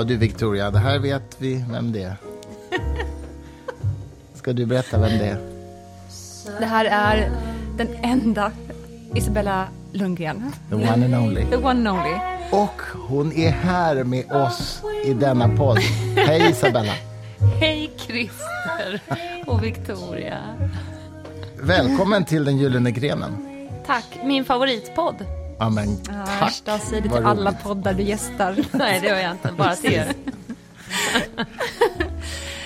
Ja du Victoria, det här vet vi vem det är. Ska du berätta vem det är? Det här är den enda Isabella Lundgren. The one and only. The one and only. Och hon är här med oss i denna podd. Hej Isabella! Hej Christer och Victoria. Välkommen till den gyllene grenen. Tack, min favoritpodd. Ja, men, tack. säg det till alla poddar du gästar. Nej, det gör jag inte. Bara till er.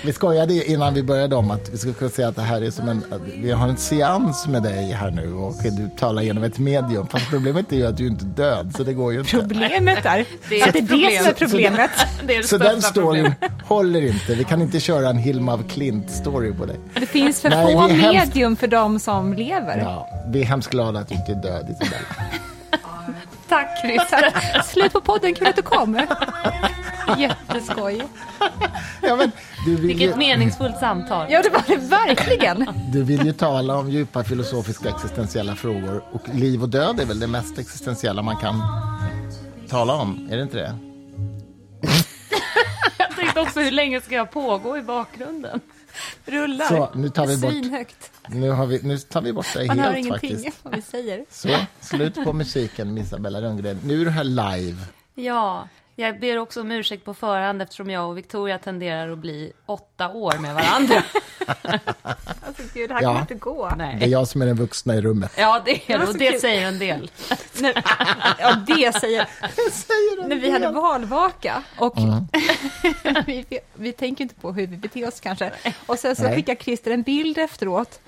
Vi skojade innan vi började om att vi skulle kunna säga att det här är som en, vi har en seans med dig här nu och du talar genom ett medium. Fast problemet är ju att du inte är död, så det går ju inte. Problemet är Det är att det är ett det som är problem. problemet. Det är det Så den storyn håller inte. Vi kan inte köra en Hilma af Klint-story på dig. Det finns för Nej, få är hemskt- medium för de som lever. Ja, vi är hemskt glada att du inte är död, Isabella. Tack Christer. Slut på podden, kul att du kom. Jätteskoj. Ja, men du, vill ju, Vilket meningsfullt samtal. Ja, det var det verkligen. du vill ju tala om djupa filosofiska existentiella frågor och liv och död är väl det mest existentiella man kan tala om, är det inte det? Jag tänkte också, hur länge ska jag pågå i bakgrunden? Rullar. Så, nu tar vi bort, Svinhögt. nu, har vi, nu tar vi bort dig Man hör helt ingenting faktiskt. vad vi säger. Så, slut på musiken med Isabella Rönngren. Nu är du här live. Ja, jag ber också om ursäkt på förhand eftersom jag och Victoria tenderar att bli åtta år med varandra. Alltså gud, det här Ja. kommer inte gå. Det är Nej. jag som är den vuxna i rummet. Ja, det är Det det. Och det kul. säger en del. Nej, ja, det säger... säger När vi hade valvaka och vi, vi tänker inte på hur vi beter oss kanske. Och sen så Nej. skickar Christer en bild efteråt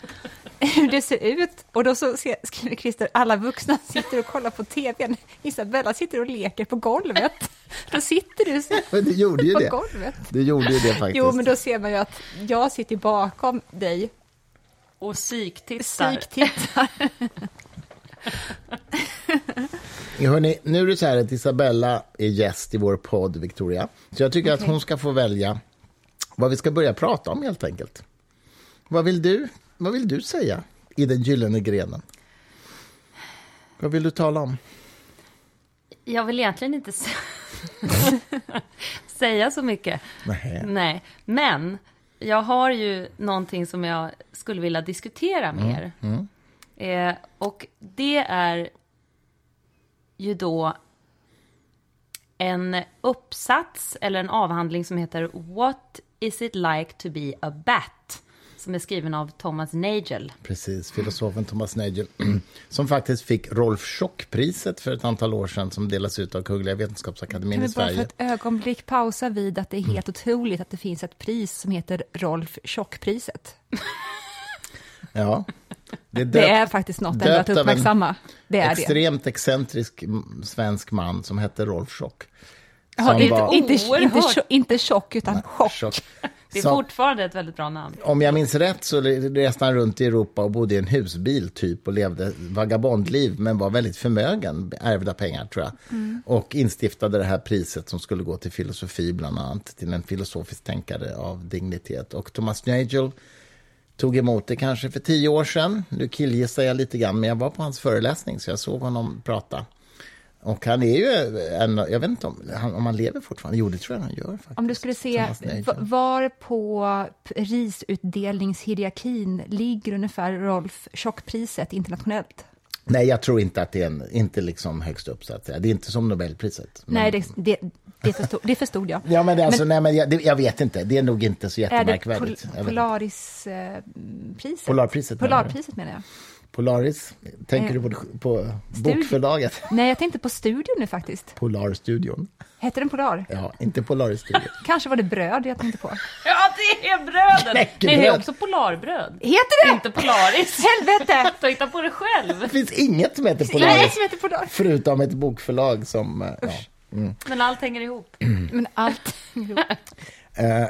hur det ser ut. Och då så ser- skriver Christer, alla vuxna sitter och kollar på tvn. Isabella sitter och leker på golvet. Då sitter du så- Men du gjorde ju på det. golvet. Du gjorde ju det faktiskt. Jo, men då ser man ju att jag sitter bakom dig, Och psyktittar. psyktittar. Hörrni, nu är det så här att Isabella är gäst i vår podd, Victoria. Så jag tycker att hon ska få välja vad vi ska börja prata om helt enkelt. Vad vill du, vad vill du säga i den gyllene grenen? Vad vill du tala om? Jag vill egentligen inte sä- säga så mycket. Nej. Nej, men jag har ju någonting som jag skulle vilja diskutera med er. Eh, och det är ju då en uppsats eller en avhandling som heter What is it like to be a bat? Som är skriven av Thomas Nagel. Precis, filosofen Thomas Nagel som faktiskt fick Rolf Schock-priset för ett antal år sedan som delas ut av Kungliga Vetenskapsakademin Kan i vi bara för Sverige. ett ögonblick pausa vid att det är helt otroligt att det finns ett pris som heter Rolf Tjockpriset. Ja. Det är, Det döpt- är faktiskt något ändå att uppmärksamma. Det är det. extremt excentrisk mm, svensk man som hette Rolf Schock. Ja, inte, var- inte, inte, inte tjock, utan chock. Schock. Det är Som- fortfarande ett väldigt bra namn. Om jag minns rätt så reste han runt i Europa och bodde i en husbil typ och levde vagabondliv men var väldigt förmögen, ärvda pengar tror jag. Och instiftade det här priset som skulle gå till filosofi bland annat, till en filosofisk tänkare av dignitet. Och Thomas Nagel tog emot det kanske för tio år sedan. Nu killgissar jag lite grann, men jag var på hans föreläsning så jag såg honom prata. Och han är ju en, jag vet inte om han, om han lever fortfarande. Jo, det tror jag han gör faktiskt. Om du skulle se var på prisutdelningshierarkin ligger ungefär Rolf Tjockpriset internationellt? Nej, jag tror inte att det är en, inte liksom högst upp så att säga. Det är inte som Nobelpriset. Men- Nej, det, det, det, förstod, det förstod jag. Ja, men, det alltså, nej, men jag, det, jag vet inte. Det är nog inte så Är det jättemärkvärdigt. pol, Jag vet inte. Polaris-priset? Polarpriset, menar? Polarpriset menar jag. Polaris, tänker Eh, du på, på bokförlaget? Nej, jag tänkte på studion nu faktiskt. Polarstudion. Hette den Polar? Ja, inte Polaris-studion. Kanske var det bröd jag tänkte på. Ja, det är bröden! Nej, det är Knäckebröd. också Polarbröd. Heter det? Inte Polaris. Helvete! Ta hitta på det själv. Det finns inget som heter Nej, Polaris, som heter Polar. förutom ett bokförlag som... eh, Ja. Men allt hänger ihop. Men allt... Eh,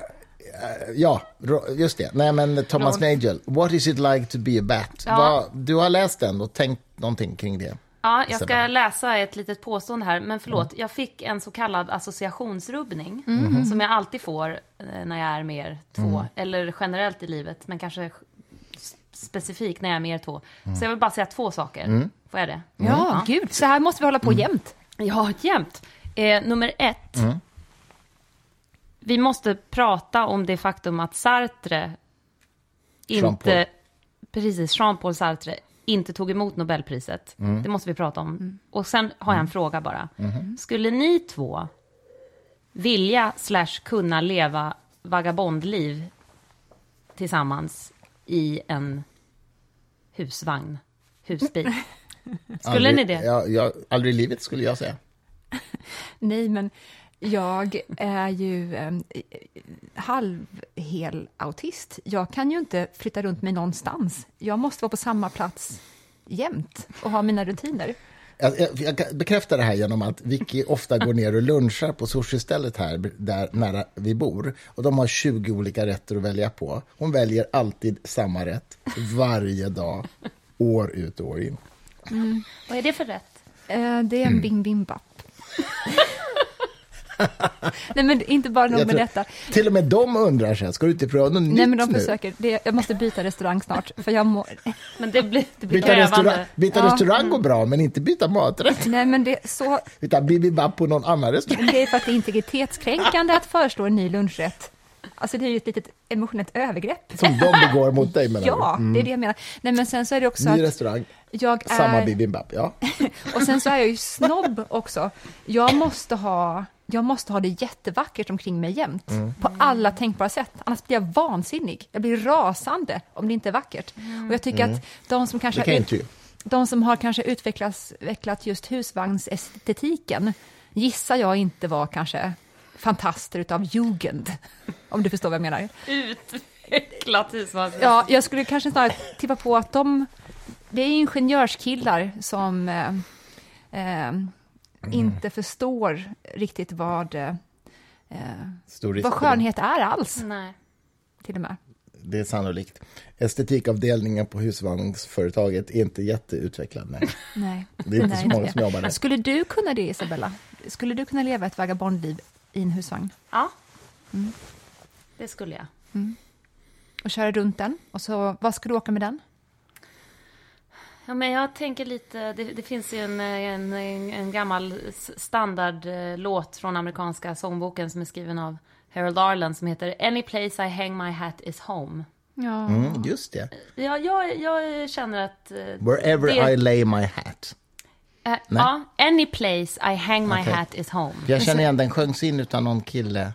ja, ro- just det. Nej, men Thomas Rolf. Nagel. What is it like to be a bat? Ja. Vad, du har läst den och tänkt någonting kring det. Ja, jag ska läsa ett litet påstående här, men förlåt, jag fick en så kallad associationsrubbning, som jag alltid får eh, när jag är mer två, eller generellt i livet, men kanske specifikt när jag är mer två. Så jag vill bara säga två saker. Får jag det? Ja, gud. Så här måste vi hålla på jämt. Ja, jämt. Eh, nummer ett. Mm. Vi måste prata om det faktum att Sartre inte... Precis, Jean-Paul Sartre inte tog emot Nobelpriset. Mm. Det måste vi prata om. Och sen har jag en fråga bara. Mm-hmm. Skulle ni två vilja slash kunna leva vagabondliv tillsammans i en husvagn, husbil? Skulle aldrig, ni det? Ja, jag, aldrig i livet skulle jag säga. Nej, men jag är ju eh, halvhel autist. Jag kan ju inte flytta runt mig någonstans. Jag måste vara på samma plats jämt och ha mina rutiner. Jag, jag, jag kan bekräfta det här genom att Vicky ofta går ner och lunchar på sushi-stället här där nära vi bor. Och de har 20 olika rätter att välja på. Hon väljer alltid samma rätt varje dag, år ut och år in. Vad är det för rätt? Eh, det Mm. är en bing bimbap. Nej, men inte bara nog med detta. Till och med de undrar här, ska du inte pröva något Nej, nytt men de försöker. Det, jag måste byta restaurang snart, för jag mår... Men det blir, det blir Byta, restaurang, krävande. byta Ja. restaurang går bra, men inte byta maträtt. Nej, men det är så... Utan bibimbap på någon annan restaurang. Det är för att det är integritetskränkande att föreslå en ny lunchrätt. Alltså, det är ju ett litet emotionellt övergrepp. Som de begår mot dig, menar Ja, du? det är det jag menar. Nej, men sen så är det också Ny att restaurang, jag samma är... bibimbap. Ja. Och sen så är jag ju snobb också. Jag måste ha, jag måste ha det jättevackert omkring mig jämt. Mm. På alla tänkbara sätt. Annars blir jag vansinnig. Jag blir rasande om det inte är vackert. Och jag tycker att de som kanske Mm. Har ut- de som har kanske utvecklats, utvecklat just husvagnsestetiken gissar jag inte var kanske fantaster utav jugend. Om du förstår vad jag menar. Utvecklat husvagn. Ja, jag skulle kanske snarare tippa på att de... Det är ingenjörskillar som eh, eh, inte förstår riktigt vad, eh, vad skönhet är alls, Nej. till och med. Det är sannolikt. Estetikavdelningen på husvagnsföretaget är inte jätteutvecklad. Nej. Nej. Det är inte Nej, så många som jobbar där. Skulle du kunna det, Isabella? Skulle du kunna leva ett vagabondliv i en husvagn Ja. Mm. Det skulle jag. och köra runt den? Och så, vad ska du åka med den? Ja, men jag tänker lite, det, det finns ju en, en, en gammal standardlåt från amerikanska sångboken som är skriven av Harold Arlen som heter Any place I hang my hat is home. Ja. Mm, just det. Ja, jag, jag känner att... eh, Wherever det- I lay my hat. eh, ja, any place I hang my Okej. hat is home. Jag känner igen den sjöngs in utan någon kille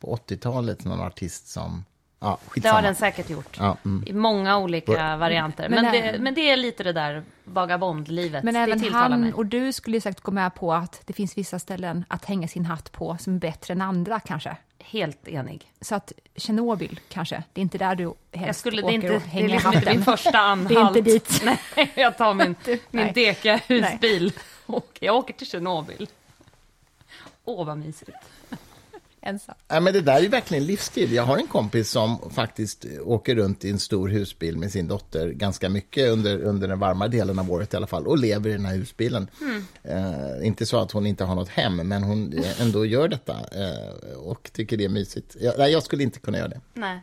på 80-talet, någon artist som... Ja, Det har den säkert gjort. Ja, mm. I många olika varianter. Men Men, det- men det är lite det där vagabondlivet. Men även han mig. och du skulle ju säkert gå med på att det finns vissa ställen att hänga sin hatt på som är bättre än andra kanske. Helt enig. Så att Tjernobyl kanske, det är inte där du helst Jag skulle, det åker är inte, och det är hänger liksom inte hatten. min första anhalt. Det är inte dit. Nej, jag tar min, min deka husbil och jag åker till Tjernobyl. Åh, vad mysigt. Ensam. Ja, men det där är verkligen livsstil. Jag har en kompis som faktiskt åker runt i en stor husbil med sin dotter ganska mycket under, under den varma delen av året i alla fall och lever i den här husbilen. Eh, inte så att hon inte har något hem, men hon eh, ändå gör detta eh, och tycker det är mysigt. Jag, nej, jag skulle inte kunna göra det. Nej.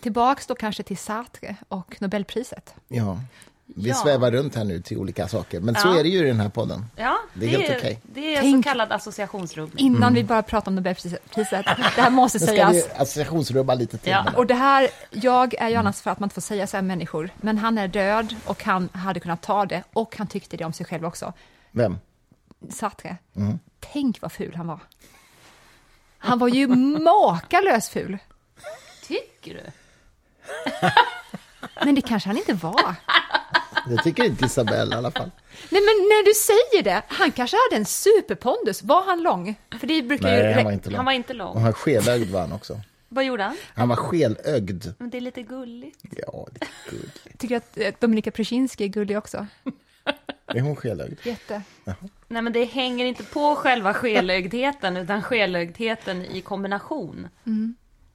Tillbaks då kanske till Sartre och Nobelpriset. Ja. Vi Ja. svävar runt här nu till olika saker, men så Ja. är det ju i den här podden. Ja, Det är helt okej. Det är Tänk- så kallad associationsrubbning. Innan vi bara pratar om Nobelpriset, priset, det här måste Nu ska sägas. vi associationsrubba lite till. Ja. Och det här, jag är ju annars för att man inte får säga så här människor, men han är död och han hade kunnat ta det och han tyckte det om sig själv också. Vem? Sartre. Tänk vad ful han var. Han var ju makalös ful. Tycker du? Men det kanske han inte var. Det tycker inte Isabelle i alla fall. Nej, men när du säger det, han kanske hade en superpondus. Var han lång? För det brukar ju... Nej, han rä- var inte lång. Han var inte Och lång. han skelögd var han också. Vad gjorde han? Han var skelögd. Men det är lite gulligt. Ja, det är gulligt. Tycker att eh, Dominika Prusinski är gullig också. Är hon skelögd? Jätte. Nej, men det hänger inte på själva skelögdheten, utan skelögdheten i kombination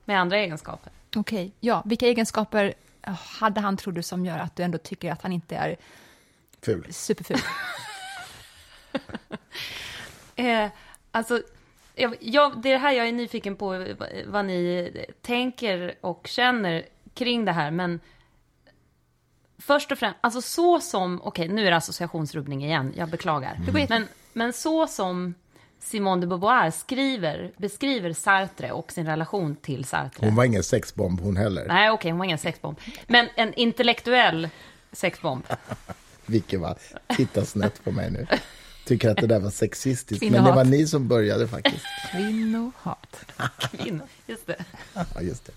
med andra egenskaper. Okej, ja. Vilka egenskaper hade han, tror du, som gör att du ändå tycker att han inte är Ful. superful? Eh, alltså, jag, jag, det är det här jag är nyfiken på, vad, ni tänker och känner kring det här, men först och främst, alltså så som, okej, nu är det associationsrubbning igen, jag beklagar. går Men men så som Simone de Beauvoir skriver, beskriver Sartre och sin relation till Sartre. Hon var ingen sexbomb hon heller. Nej, okej, hon var ingen sexbomb. Men en intellektuell sexbomb. Vilken va? Titta snett på mig nu. Tycker att det där var sexistiskt. Men det var ni som började faktiskt. Kvinnohat. Kvinna, just det. Ja, just det.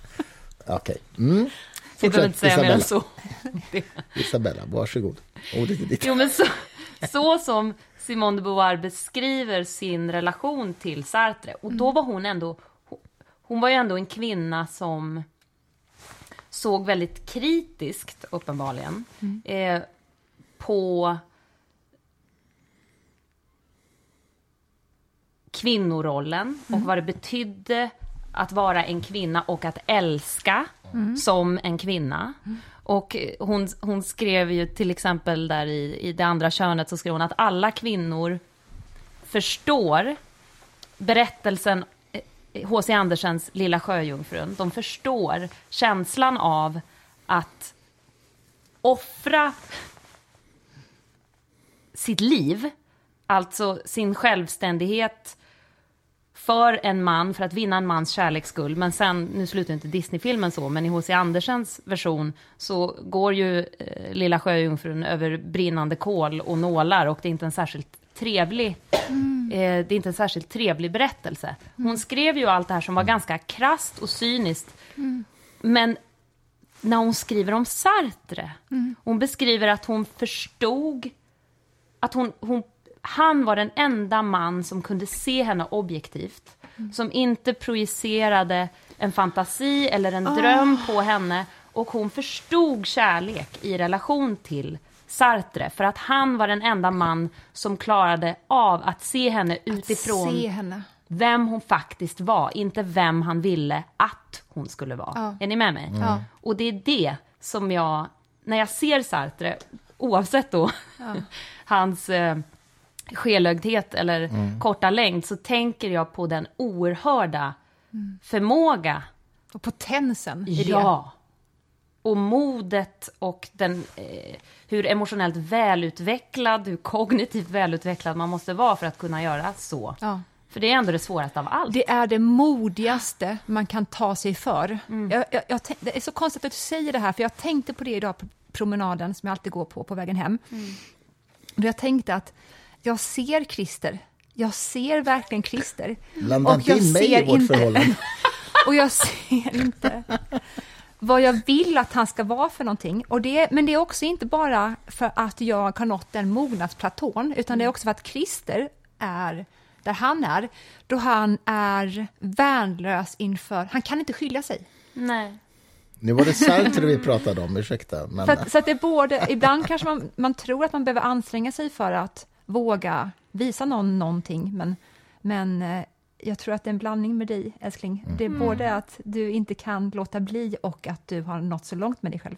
Okej. Mm. Jag behöver inte säga mer än Isabella. så. Det- Isabella, varsågod. Ordet är ditt. Jo, men så, så som Simone de Beauvoir beskriver sin relation till Sartre. Och då var hon ändå... hon- var ju ändå en kvinna som såg väldigt kritiskt, uppenbarligen, eh, på kvinnorollen och vad det betydde att vara en kvinna och att älska som en kvinna. Och hon, hon skrev ju till exempel där i, i det andra könet så skrev hon att alla kvinnor förstår berättelsen eh, H.C. Andersens Lilla sjöjungfrun. De förstår känslan av att offra sitt liv, alltså sin självständighet för en man, för att vinna en mans kärleks skull. Men sen, nu slutar inte Disney-filmen så, men i H.C. Andersens version så går ju eh, Lilla Sjöjungfrun över brinnande kol och nålar och det är inte en särskilt trevlig eh, det är inte en särskilt trevlig berättelse. Hon skrev ju allt det här som var ganska krasst och cyniskt. Men när hon skriver om Sartre, hon beskriver att hon förstod att hon, hon, han var den enda man som kunde se henne objektivt. Som inte projicerade en fantasi eller en dröm på henne. Och hon förstod kärlek i relation till Sartre. För att han var den enda man som klarade av att se henne utifrån Se henne. vem hon faktiskt var, inte vem han ville att hon skulle vara. Ja. Är ni med mig? Ja. Och det är det som jag, när jag ser Sartre, oavsett då hans eh, skelögdhet eller korta längd, så tänker jag på den oerhörda förmåga, Och potensen i det. ja, och modet och den, eh, hur emotionellt välutvecklad, hur kognitivt välutvecklad man måste vara för att kunna göra så. Ja. För det är ändå det svåraste av allt. Det är det modigaste man kan ta sig för. Jag, jag, jag, tänk- det är så konstigt att du säger det här, för jag tänkte på det idag på promenaden som jag alltid går på på vägen hem. Och jag tänkte att jag ser Christer. Jag ser verkligen Christer. Blanda Och inte jag in mig i ser vårt inte- förhållande. Och jag ser inte vad jag vill att han ska vara för någonting. Och det, men det är också inte bara för att jag har nått den mognadsplatån, utan det är också för att Christer är där han är, då han är värnlös inför... Han kan inte skilja sig. Nej. Nu var det Sartre vi pratade om, ursäkta. Men, För att, så att det är både, ibland kanske man, man tror att man behöver anstränga sig för att våga visa någon någonting, men, men eh, jag tror att det är en blandning med dig, älskling. Det är både att du inte kan låta bli och att du har nått så långt med dig själv.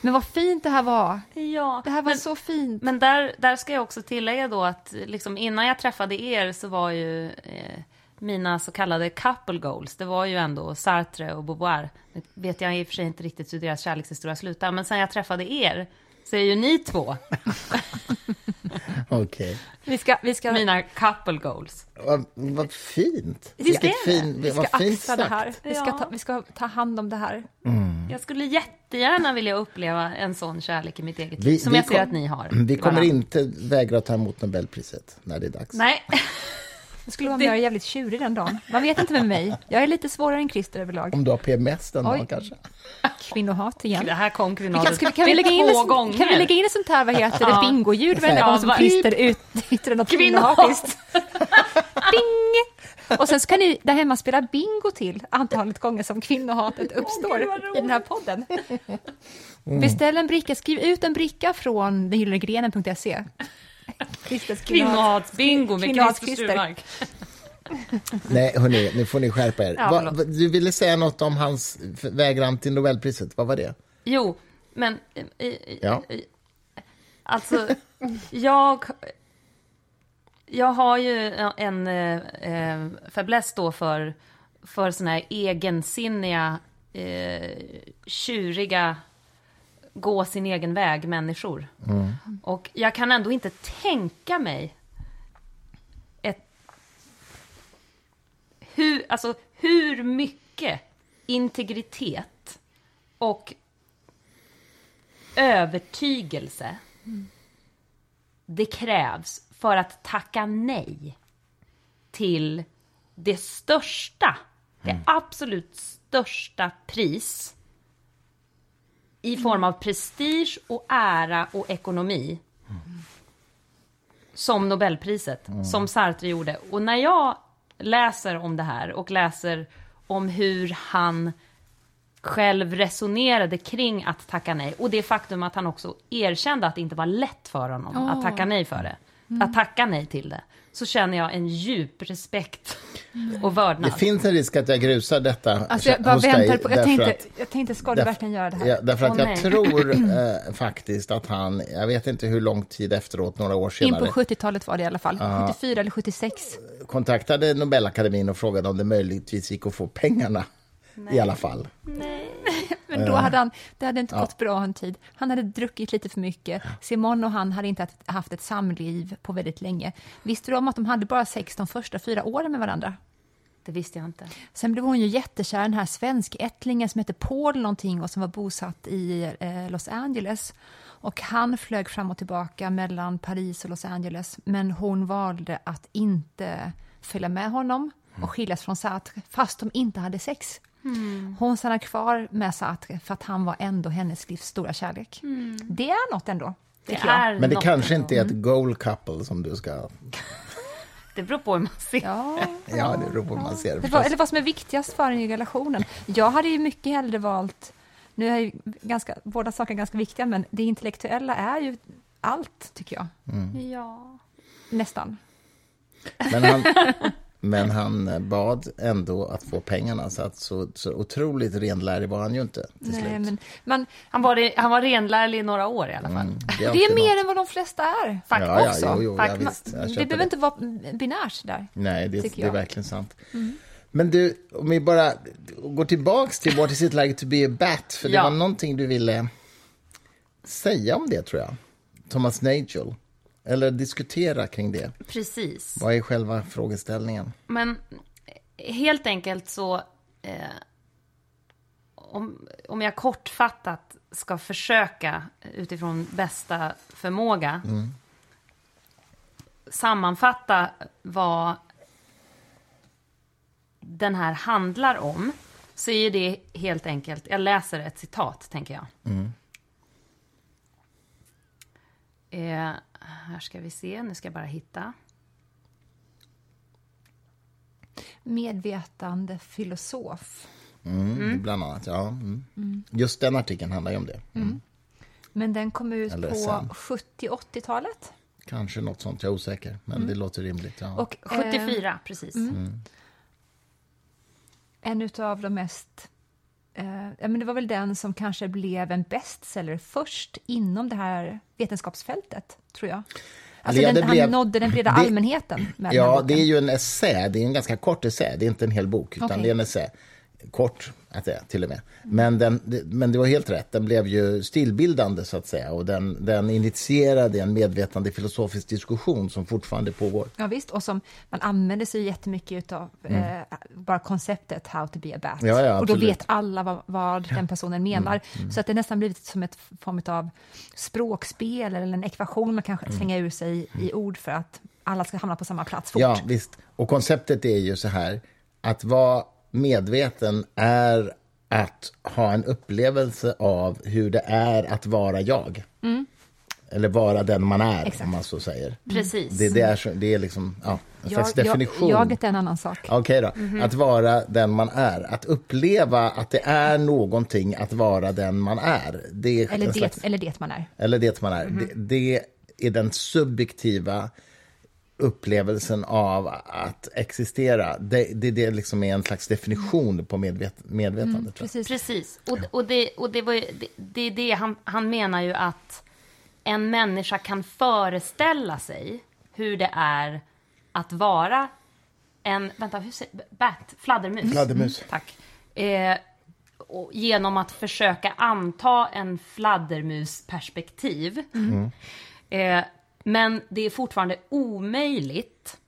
Men vad fint det här var. Ja, Det här var men, så fint. men där, där ska jag också tillägga då att liksom innan jag träffade er så var ju eh, mina så kallade couple goals, det var ju ändå Sartre och Beauvoir. Nu vet jag i och för sig inte riktigt hur deras kärlekshistoria slutar, men sen jag träffade er så är ju ni två Okej. Vi ska, vi ska, mina couple goals. Vad, vad fint. Vi ska- Vilket fin, vi ska vad fint axla det här. Vi ska, ta, vi ska ta hand om det här. Jag skulle jättegärna vilja uppleva en sån kärlek i mitt eget Vi- liv, som vi jag ser kom- att ni har. Vi kommer inte vägra ta emot Nobelpriset när det är dags. Nej, Det skulle vara med jag är jävligt tjurig den dagen. Man vet inte med mig. Jag är lite svårare än Christer överlag. Om du har PMS den Oj. dagen kanske. Kvinnohat igen. det här kom Kan, kvinnohatet vi- kan, vi lägga in två gånger. kan vi lägga in ett sånt här, vad heter det, bingoljud varje Ja, gång som vad- Christer ut, yttrar något Kvinnohat. kvinnohatiskt? Ding! Och sen ska ni där hemma spela bingo till antalet gånger som kvinnohatet uppstår vad i den här podden. Beställ en bricka, skriv ut en bricka från kvinnohat. Kvinnohatsbingo med Christer. Sturmark. Nej, hörni, nu får ni skärpa er. Ja, Va, du ville säga något om hans vägran till Nobelpriset. Vad var det? Jo, men... eh, eh, Ja. eh, Alltså, jag... Jag har ju en eh, eh, fäbless då för, för såna här egensinniga, eh, tjuriga, gå sin egen väg människor. Mm. Och jag kan ändå inte tänka mig ett, hur, alltså, hur mycket integritet och övertygelse mm. det krävs för att tacka nej till det största, mm. det absolut största pris i form av prestige och ära och ekonomi. Som Nobelpriset, som Sartre gjorde. Och när jag läser om det här och läser om hur han själv resonerade kring att tacka nej och det faktum att han också erkände att det inte var lätt för honom att tacka nej för det, att tacka nej till det, så känner jag en djup respekt och vördnad. Det finns en risk att jag grusar detta Alltså jag bara hos väntar dig. på, jag tänkte, att- jag tänkte, ska du verkligen göra det här? Ja, därför att Åh, jag nej. tror eh, faktiskt att han, jag vet inte hur lång tid efteråt, några år In senare, på 70-talet var det i alla fall, 74 eller 76. kontaktade Nobelakademin och frågade om det möjligtvis gick att få pengarna i alla fall. Men då hade han, det hade inte gått bra en tid. Han hade druckit lite för mycket. Simon och han hade inte haft- haft ett samliv på väldigt länge. Visste du om att de hade bara sex de första fyra åren med varandra? Det visste jag inte. Sen blev hon ju jättekär, den här svenskättlingen som hette Paul någonting och som var bosatt i eh, Los Angeles. Och han flög fram och tillbaka mellan Paris och Los Angeles, men hon valde att inte följa med honom och skiljas från Sartre, fast de inte hade sex. Hon stannade kvar med Sartre för att han var ändå hennes livs stora kärlek. Det är något ändå, Det är Men det kanske inte är ett goal couple som du ska... Det beror på hur man ser. Ja, Ja, det beror på hur man ser det eller vad som är viktigast för en i relationen. Jag hade ju mycket hellre valt, nu är ju ganska, båda saker ganska viktiga, men det intellektuella är ju allt, tycker jag. Ja. Nästan. Men han, men han bad ändå att få pengarna, så, att så, så otroligt renlärig var han ju inte till Nej, slut. men man, Han, var, re- han var renlärlig i några år i alla fall. Mm, det alltid är mer något. än vad de flesta är. Fakt Ja, ja, jo, jo, ja, Fakt- visst. Det behöver inte vara binärt där. Nej, det, det är verkligen sant. Men du, om vi bara går tillbaks till What is it like to be a bat? För det Ja. var någonting du ville säga om det, tror jag. Thomas Nagel. Eller diskutera kring det. Precis. Vad är själva frågeställningen? Men helt enkelt så... Eh, om, om jag kortfattat ska försöka utifrån bästa förmåga sammanfatta vad den här handlar om så är det helt enkelt, jag läser ett citat tänker jag. Eh, här ska vi se, nu ska jag bara hitta. Medvetande filosof. Mm, Bland annat, ja. Mm. Just den artikeln handlar ju om det. Mm. Men den kom ut Eller på sen. 70-80-talet. Kanske något sånt, jag är osäker. Men det låter rimligt. Ja. Och, eh, 74, precis. en av de mest... Eh, ja, men det var väl den som kanske blev en bestseller först inom det här vetenskapsfältet, tror jag. Alltså den, blev- han nådde den breda det- allmänheten den Ja, boken. det är ju en essä. Det är en ganska kort essä. Det är inte en hel bok, utan Okej. det är en essä. Kort, att säga, till och med. Men, den, men det var helt rätt. Den blev ju stilbildande, så att säga. Och den, den initierade en medvetande filosofisk diskussion som fortfarande pågår. Ja, visst, och som man använder sig jättemycket av eh, bara konceptet how to be a bat. Mm. Ja, ja, och då. Mm, vet alla vad, vad den personen menar. Så att det nästan blivit som ett form av språkspel eller en ekvation man kanske Mm. slänger ur sig i ord för att alla ska hamna på samma plats fort. Ja, visst. Och konceptet är ju så här, att vara medveten är att ha en upplevelse av hur det är att vara jag. Eller vara den man är, Exakt. om man så säger. Precis. Det, det, är, det är liksom ja, en slags jag, definition. jag, jaget är en annan sak. Okej då. Att vara den man är. Att uppleva att det är någonting att vara den man är. Det är Eller det, slags, eller det man är. eller det man är. Det, det är den subjektiva upplevelsen av att existera. Det, det, det liksom är en slags definition på medvet, medvetandet. va? Precis. Precis. Och, och, det, och det, var, ju- det, det är det han, han menar ju att en människa kan föreställa sig hur det är att vara en, vänta, hur säger, bat, fladdermus. Fladdermus. Tack. Eh, och genom att försöka anta en fladdermusperspektiv. Eh, men det är fortfarande omöjligt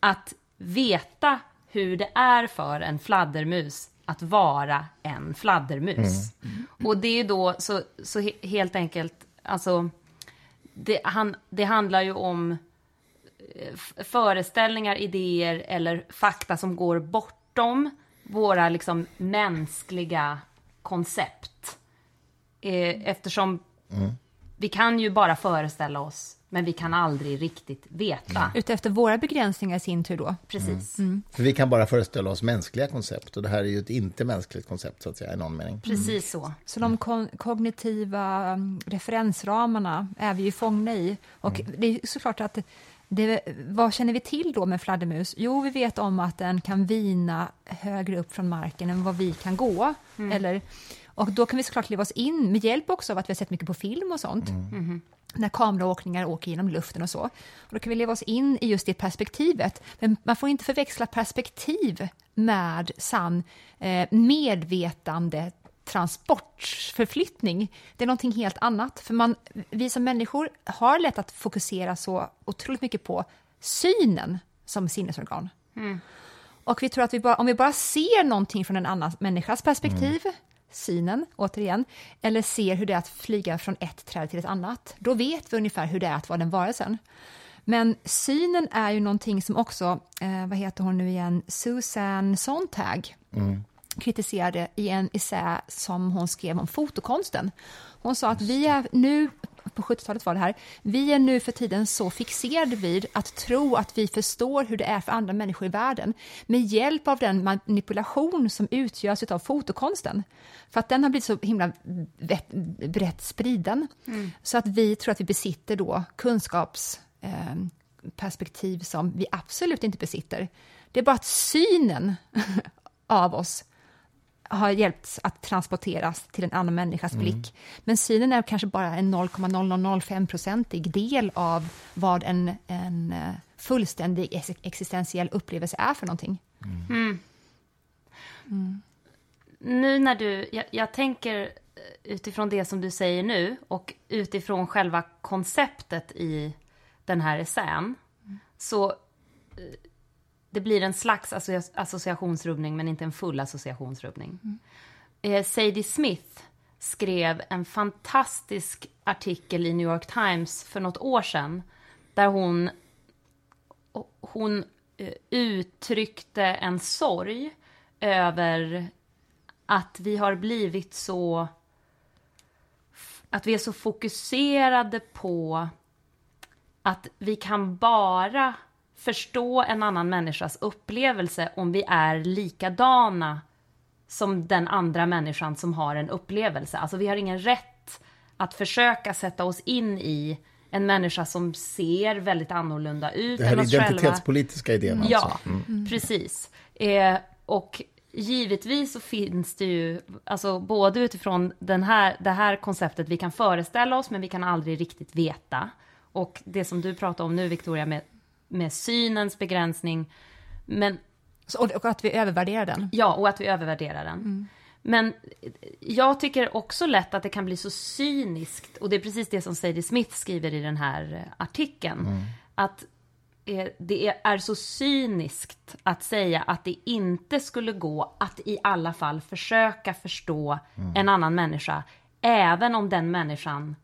att veta hur det är för en fladdermus att vara en fladdermus. Mm. Och det är då så, så helt enkelt, alltså, det, han, det handlar ju om eh, föreställningar, idéer eller fakta som går bortom våra liksom mänskliga koncept. Eh, eftersom mm. vi kan ju bara föreställa oss men vi kan aldrig riktigt veta. Mm. Utefter våra begränsningar i sin tur då. Precis. Mm. mm. För vi kan bara föreställa oss mänskliga koncept och det här är ju ett inte mänskligt koncept så att säga i någon mening. Precis så. Så de ko kognitiva um, referensramarna är vi ju fångna i. Och mm. det är såklart att det, vad känner vi till då med fladdermus? Jo, vi vet om att den kan vina högre upp från marken än vad vi kan gå. Mm. Eller, och då kan vi såklart leva oss in, med hjälp också av att vi har sett mycket på film och sånt. Mm. När kameraåkningar åker genom luften och så. Och då kan vi leva oss in i just det perspektivet. Men man får inte förväxla perspektiv med sann eh, medvetande transportförflyttning. Det är någonting helt annat. För man, vi som människor har lätt att fokusera så otroligt mycket på synen som sinnesorgan. Mm. Och vi tror att vi bara, om vi bara ser någonting från en annan människas perspektiv mm synen, återigen, eller ser hur det är att flyga från ett träd till ett annat. Då vet vi ungefär hur det är att vara den varelsen. Men synen är ju någonting som också, eh, vad heter hon nu igen, Susan Sontag mm. kritiserade i en essä som hon skrev om fotokonsten. Hon sa att vi är nu på 70-talet var det här, vi är nu för tiden så fixerade vid att tro att vi förstår hur det är för andra människor i världen med hjälp av den manipulation som utgörs av fotokonsten. För att den har blivit så himla brett spriden. Mm. Så att vi tror att vi besitter då kunskapsperspektiv eh, som vi absolut inte besitter. Det är bara att synen av oss har hjälpt att transporteras till en annan människas mm. blick. Men synen är kanske bara en 0,0005-procentig del av vad en, en eh, fullständig existentiell upplevelse är för någonting. Mm. Mm. mm. Nu när du, jag, jag, tänker eh, utifrån det som du säger nu och utifrån själva konceptet i den här essän, mm. så eh, det blir en slags associationsrubbning men inte en full associationsrubbning. Mm. Eh, Sadie Smith skrev en fantastisk artikel i New York Times för något år sedan där hon, hon eh, uttryckte en sorg över att vi har blivit så att vi är så fokuserade på att vi kan bara förstå en annan människas upplevelse om vi är likadana som den andra människan som har en upplevelse. Alltså vi har ingen rätt att försöka sätta oss in i en människa som ser väldigt annorlunda ut Det här är identitetspolitiska idén alltså. Ja, mm. precis. Eh, och givetvis så finns det ju, alltså både utifrån den här, det här konceptet, vi kan föreställa oss men vi kan aldrig riktigt veta. Och det som du pratar om nu Victoria med med synens begränsning. Men, och att vi övervärderar den. Ja, och att vi övervärderar den. Mm. Men jag tycker också lätt att det kan bli så cyniskt, och det är precis det som Sadie Smith skriver i den här artikeln, mm. att eh, det är så cyniskt att säga att det inte skulle gå att i alla fall försöka förstå mm. en annan människa, även om den människan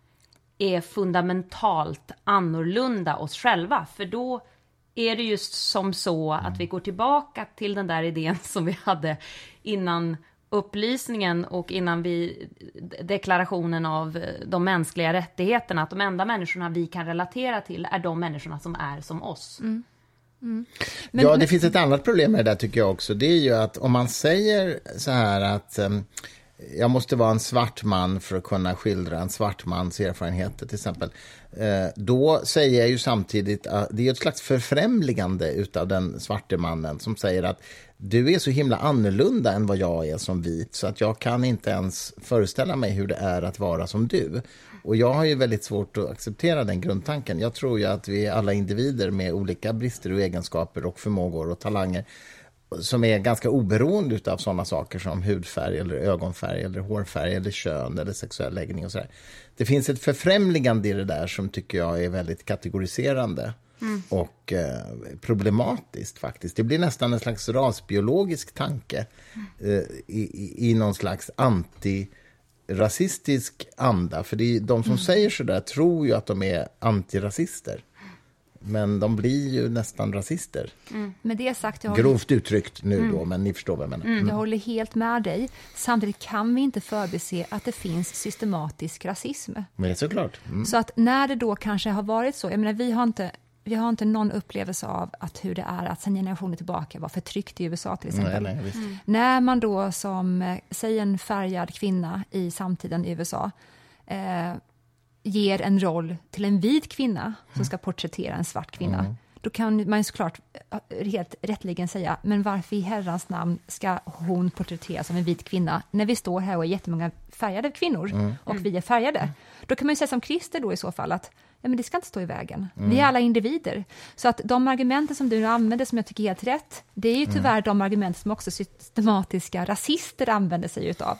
är fundamentalt annorlunda oss själva, för då är det just som så att vi går tillbaka till den där idén som vi hade innan upplysningen och innan vi deklarationen av de mänskliga rättigheterna, att de enda människorna vi kan relatera till är de människorna som är som oss. Mm. Mm. Men, ja, det men... finns ett annat problem med det där tycker jag också. Det är ju att om man säger så här att um, jag måste vara en svart man för att kunna skildra en svart mans erfarenheter till exempel. Eh, då säger jag ju samtidigt att det är ett slags förfrämligande av den svarte mannen som säger att du är så himla annorlunda än vad jag är som vit så att jag kan inte ens föreställa mig hur det är att vara som du. Och jag har ju väldigt svårt att acceptera den grundtanken. Jag tror ju att vi är alla individer med olika brister och egenskaper och förmågor och talanger som är ganska oberoende av sådana saker som hudfärg, eller ögonfärg, eller hårfärg, eller kön eller sexuell läggning. och så där. Det finns ett förfrämligande i det där som tycker jag är väldigt kategoriserande. och eh, problematiskt faktiskt. Det blir nästan en slags rasbiologisk tanke eh, i, i, någon slags antirasistisk anda. För det är, de som säger så där tror ju att de är antirasister. Men de blir ju nästan rasister. Med det sagt, jag håller, Grovt uttryckt nu då, men ni förstår vad jag menar. jag håller helt med dig. Samtidigt kan vi inte förbise att det finns systematisk rasism. Men såklart. Mm. Så att när det då kanske har varit så, jag menar vi har inte vi har inte någon upplevelse av att hur det är att sedan generationer tillbaka vara förtryckt i USA till exempel. Nej, nej, visst. När man då som, eh, säg en färgad kvinna i samtiden i USA, eh, ger en roll till en vit kvinna som ska porträttera en svart kvinna, då kan man ju såklart eh, helt rättligen säga, men varför i herrans namn ska hon porträtteras som en vit kvinna när vi står här och är jättemånga färgade kvinnor och vi är färgade? Då kan man ju säga som Christer då i så fall att ja, men det ska inte stå i vägen. Vi är alla individer. Så att de argumenten som du nu använder som jag tycker är helt rätt, det är ju tyvärr de argument som också systematiska rasister använder sig utav.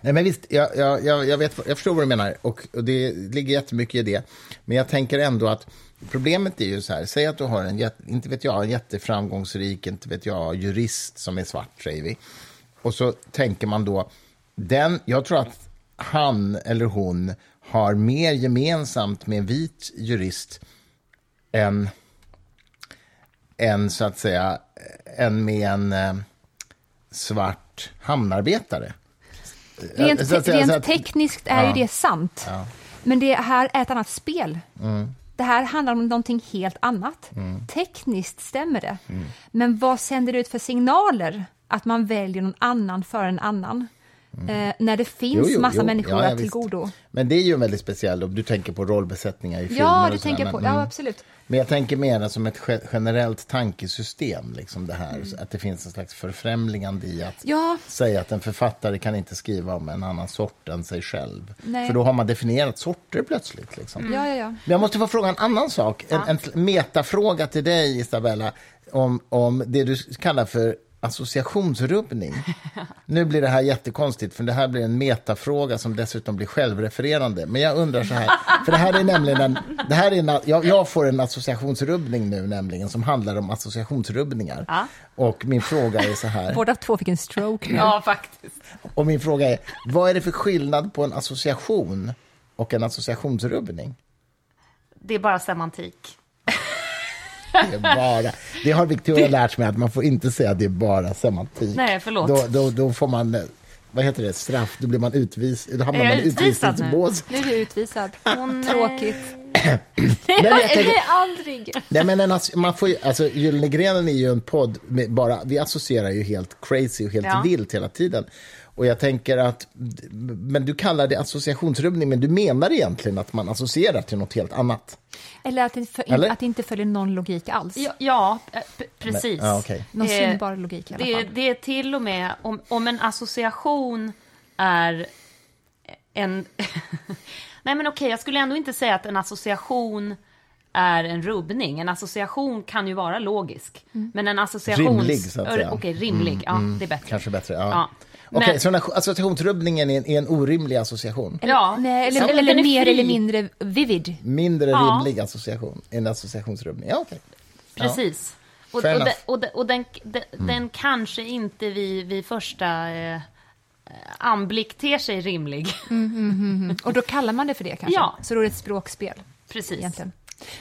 Nej, men visst, jag, jag, jag, vet, jag förstår vad du menar och, och det ligger jättemycket i det. Men jag tänker ändå att problemet är ju så här, säg att du har en, inte vet jag, en jätteframgångsrik, inte vet jag, jurist som är svart, säger vi. Och så tänker man då, den, jag tror att han eller hon har mer gemensamt med en vit jurist än, än så att säga, än med en eh, svart hamnarbetare. Rent, säga, rent tekniskt är Ja. ju det sant. Ja. Men det här är ett annat spel. Mm. Det här handlar om någonting helt annat. Tekniskt stämmer det. Mm. Men vad sänder det ut för signaler att man väljer någon annan för en annan? Eh, när det finns Mm. Jo, jo, massa jo. människor Ja, ja, att tillgodo. Men det är ju väldigt speciell, och du tänker på rollbesättningar i filmer Ja, du tänker på, men, ja mm. absolut. men jag tänker mer som ett ge- generellt tankesystem, liksom det här, Mm. att det finns en slags förfrämligande i att Ja, säga att en författare kan inte skriva om en annan sort än sig själv. Nej. För då har man definierat sorter plötsligt. Liksom. ja, ja, ja. Men jag måste få fråga en annan sak, en, en metafråga till dig Isabella, om, om det du kallar för associationsrubbning. Nu blir det här jättekonstigt, för det här blir en metafråga som dessutom blir självrefererande. Men jag undrar så här, för det här är nämligen en, det här är en, jag, jag får en associationsrubbning nu nämligen, som handlar om associationsrubbningar. Ja. Och min fråga är så här, Båda två fick en stroke nu. Ja, faktiskt. och min fråga är, vad är det för skillnad på en association och en associationsrubbning? Det är bara semantik. Det, är bara, det har Victoria lärt mig att man får inte säga att det är bara semantik. Nej, förlåt. Då, då, då får man, vad heter det, straff, då blir man utvisad, då hamnar man i utvisad nu? utvisningsbås. Nu är du utvisad. nej. Tråkigt. Nej, men jag tänker- aldrig. Nej, men en, ass- man får ju, alltså, Gyllene grenen är ju en podd, med bara, vi associerar ju helt crazy och helt Ja. vilt hela tiden. Och jag tänker att, men du kallar det associationsrubbning, men du menar egentligen att man associerar till något helt annat? Eller att det, för, Eller? att det inte följer någon logik alls. Ja, ja eh, precis. Men- ja, okej. Någon Eh, synbar logik i alla det, fall. det är till och med om, om en association är en... Nej men okej, jag skulle ändå inte säga att en association är en rubbning. En association kan ju vara logisk. Men en association... Rimlig, så att säga. Mm, Okej, rimlig. Ja, det är bättre. Kanske bättre, ja. Ja. Okej, Men- så den här associationsrubbningen är en, är en orimlig association? Ja, Nej, eller, Ja, eller är mer eller mindre vivid. Mindre Ja. rimlig association, en associationsrubbning. Ja, okej. Precis. Och, Fair och, enough. den, och, den, och den, den, den kanske inte vid, vid första eh, anblick ter sig rimlig. Och då kallar man det för det kanske? Ja. Så då är det ett språkspel Precis. egentligen.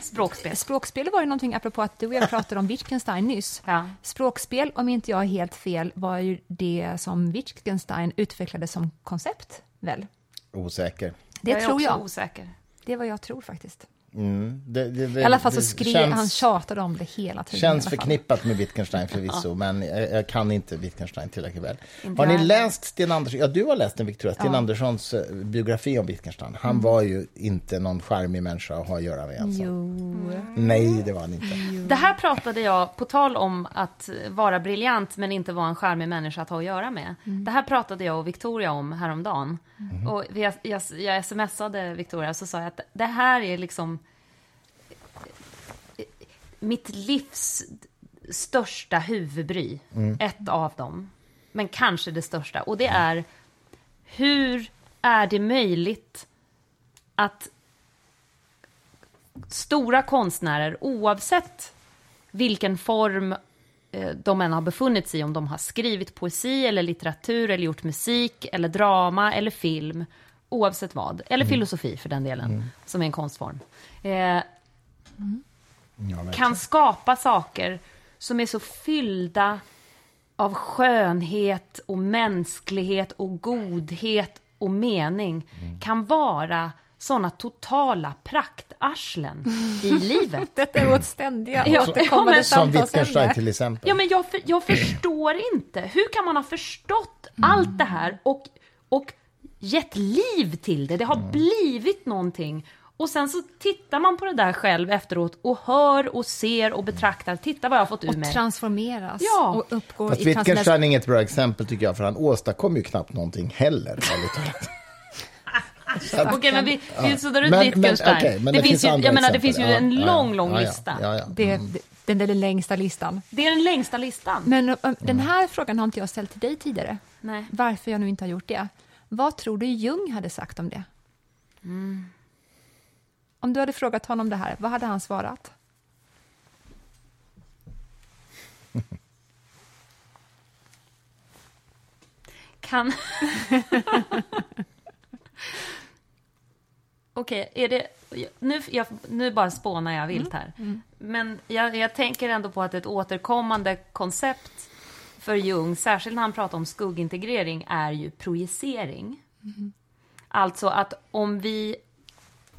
Språkspel. Språkspel var ju någonting, apropå att du och jag pratade om Wittgenstein nyss. Ja. Språkspel, om inte jag är helt fel, var ju det som Wittgenstein utvecklade som koncept, väl? Osäker. Det jag tror jag. osäker. Det är vad jag tror faktiskt. Mm. Det, det, det, I alla fall så skrev känns- han tjatade om det hela tiden. Känns förknippat med Wittgenstein förvisso, men jag, jag kan inte Wittgenstein tillräckligt väl. Inte Har ni jag läst Sten Andersson? Ja, du har läst den, Victoria. Sten Ja. Anderssons eh, biografi om Wittgenstein. Han var ju inte någon charmig människa att ha att göra med. Alltså. Jo. Nej, det var han inte. Det här pratade jag, på tal om att vara briljant men inte vara en charmig människa att ha att göra med. Det här pratade jag och Victoria om häromdagen. Och vi, jag, jag smsade Victoria så sa jag att det här är liksom mitt livs största huvudbry. Ett av dem. Men kanske det största. Och det är hur är det möjligt att stora konstnärer, oavsett vilken form eh, de än har befunnit sig i, om de har skrivit poesi eller litteratur eller gjort musik eller drama eller film, oavsett vad, eller filosofi för den delen, som är en konstform, eh, Ja, kan skapa saker som är så fyllda av skönhet och mänsklighet och godhet och mening, kan vara såna totala praktarslen i livet. Detta är vårt ständiga Ja, återkommande men- Som Wittgenstein till exempel. Ja, men jag, för, jag förstår inte. Hur kan man ha förstått allt det här och, och gett liv till det? Det har blivit någonting. Och sen så tittar man på det där själv efteråt och hör och ser och betraktar. Titta vad jag har fått ur Och mig. transformeras Ja. och uppgår Fast i Wittgenstein är inget bra exempel tycker jag, för han åstadkom ju knappt någonting heller. Okej, men vi, vi suddar ut Wittgenstein. men det, det finns finns ju, jag menar, det finns ju en ja, lång, ja. lång Ja, ja, lista. ja, ja. Det, det, den är den längsta listan. Det är den längsta listan. Men um, den här frågan har inte jag ställt till dig tidigare. Nej. Varför jag nu inte har gjort det. Vad tror du Jung hade sagt om det? Om du hade frågat honom det här, vad hade han svarat? Kan... Okej, är det... Nu, jag, nu bara spånar jag vilt här. Men jag, jag tänker ändå på att ett återkommande koncept för Jung, särskilt när han pratar om skuggintegrering, är ju projicering. Alltså att om vi,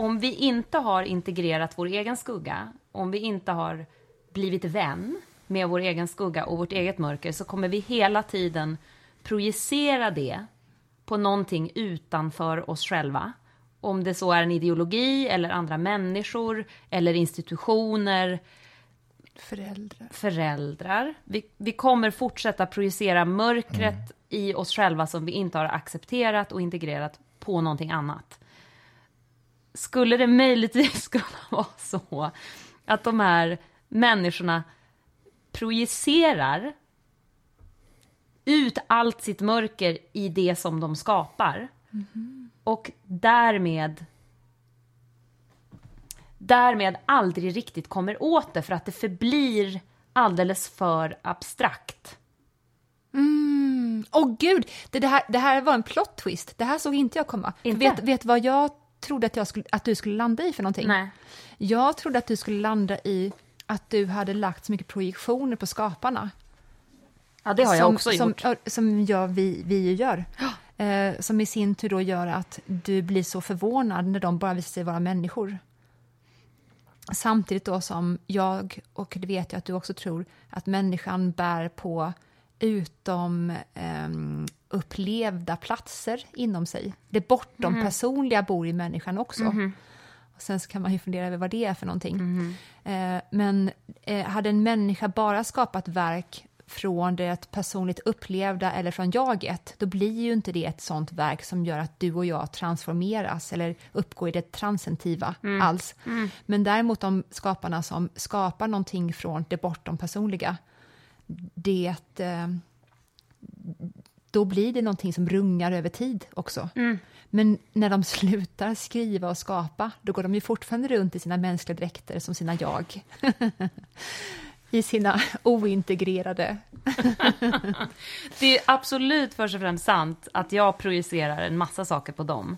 om vi inte har integrerat vår egen skugga, om vi inte har blivit vän med vår egen skugga och vårt eget mörker, så kommer vi hela tiden projicera det på någonting utanför oss själva. Om det så är en ideologi eller andra människor eller institutioner, Föräldrar. föräldrar. Vi, vi kommer fortsätta projicera mörkret i oss själva som vi inte har accepterat och integrerat på någonting annat. Skulle det möjligtvis kunna vara så att de här människorna projicerar ut allt sitt mörker i det som de skapar och därmed därmed aldrig riktigt kommer åt det för att det förblir alldeles för abstrakt. Mm. Åh gud, det, det, här, det här var en plot twist. Det här såg inte jag komma. Inte? Vet, vet vad jag trodde att, jag skulle, att du skulle landa i för någonting? Nej. Jag trodde att du skulle landa i att du hade lagt så mycket projektioner på skaparna. Ja, det har jag som, också som, gjort. ja, Som jag, vi, vi ju gör. Eh, som i sin tur då gör att du blir så förvånad när de bara visar sig vara människor. Samtidigt då som jag, och det vet jag att du också tror, att människan bär på utom ehm, upplevda platser inom sig. Det bortom personliga bor i människan också. Och sen kan man ju fundera över vad det är för någonting. Eh, men eh, hade en människa bara skapat verk från det personligt upplevda eller från jaget, då blir ju inte det ett sånt verk som gör att du och jag transformeras eller uppgår i det transentiva alls. Men däremot de skaparna som skapar någonting från det bortom personliga, det eh, då blir det någonting som rungar över tid också. Men när de slutar skriva och skapa, då går de ju fortfarande runt i sina mänskliga dräkter som sina jag. I sina ointegrerade... Det är absolut först och främst sant att jag projicerar en massa saker på dem.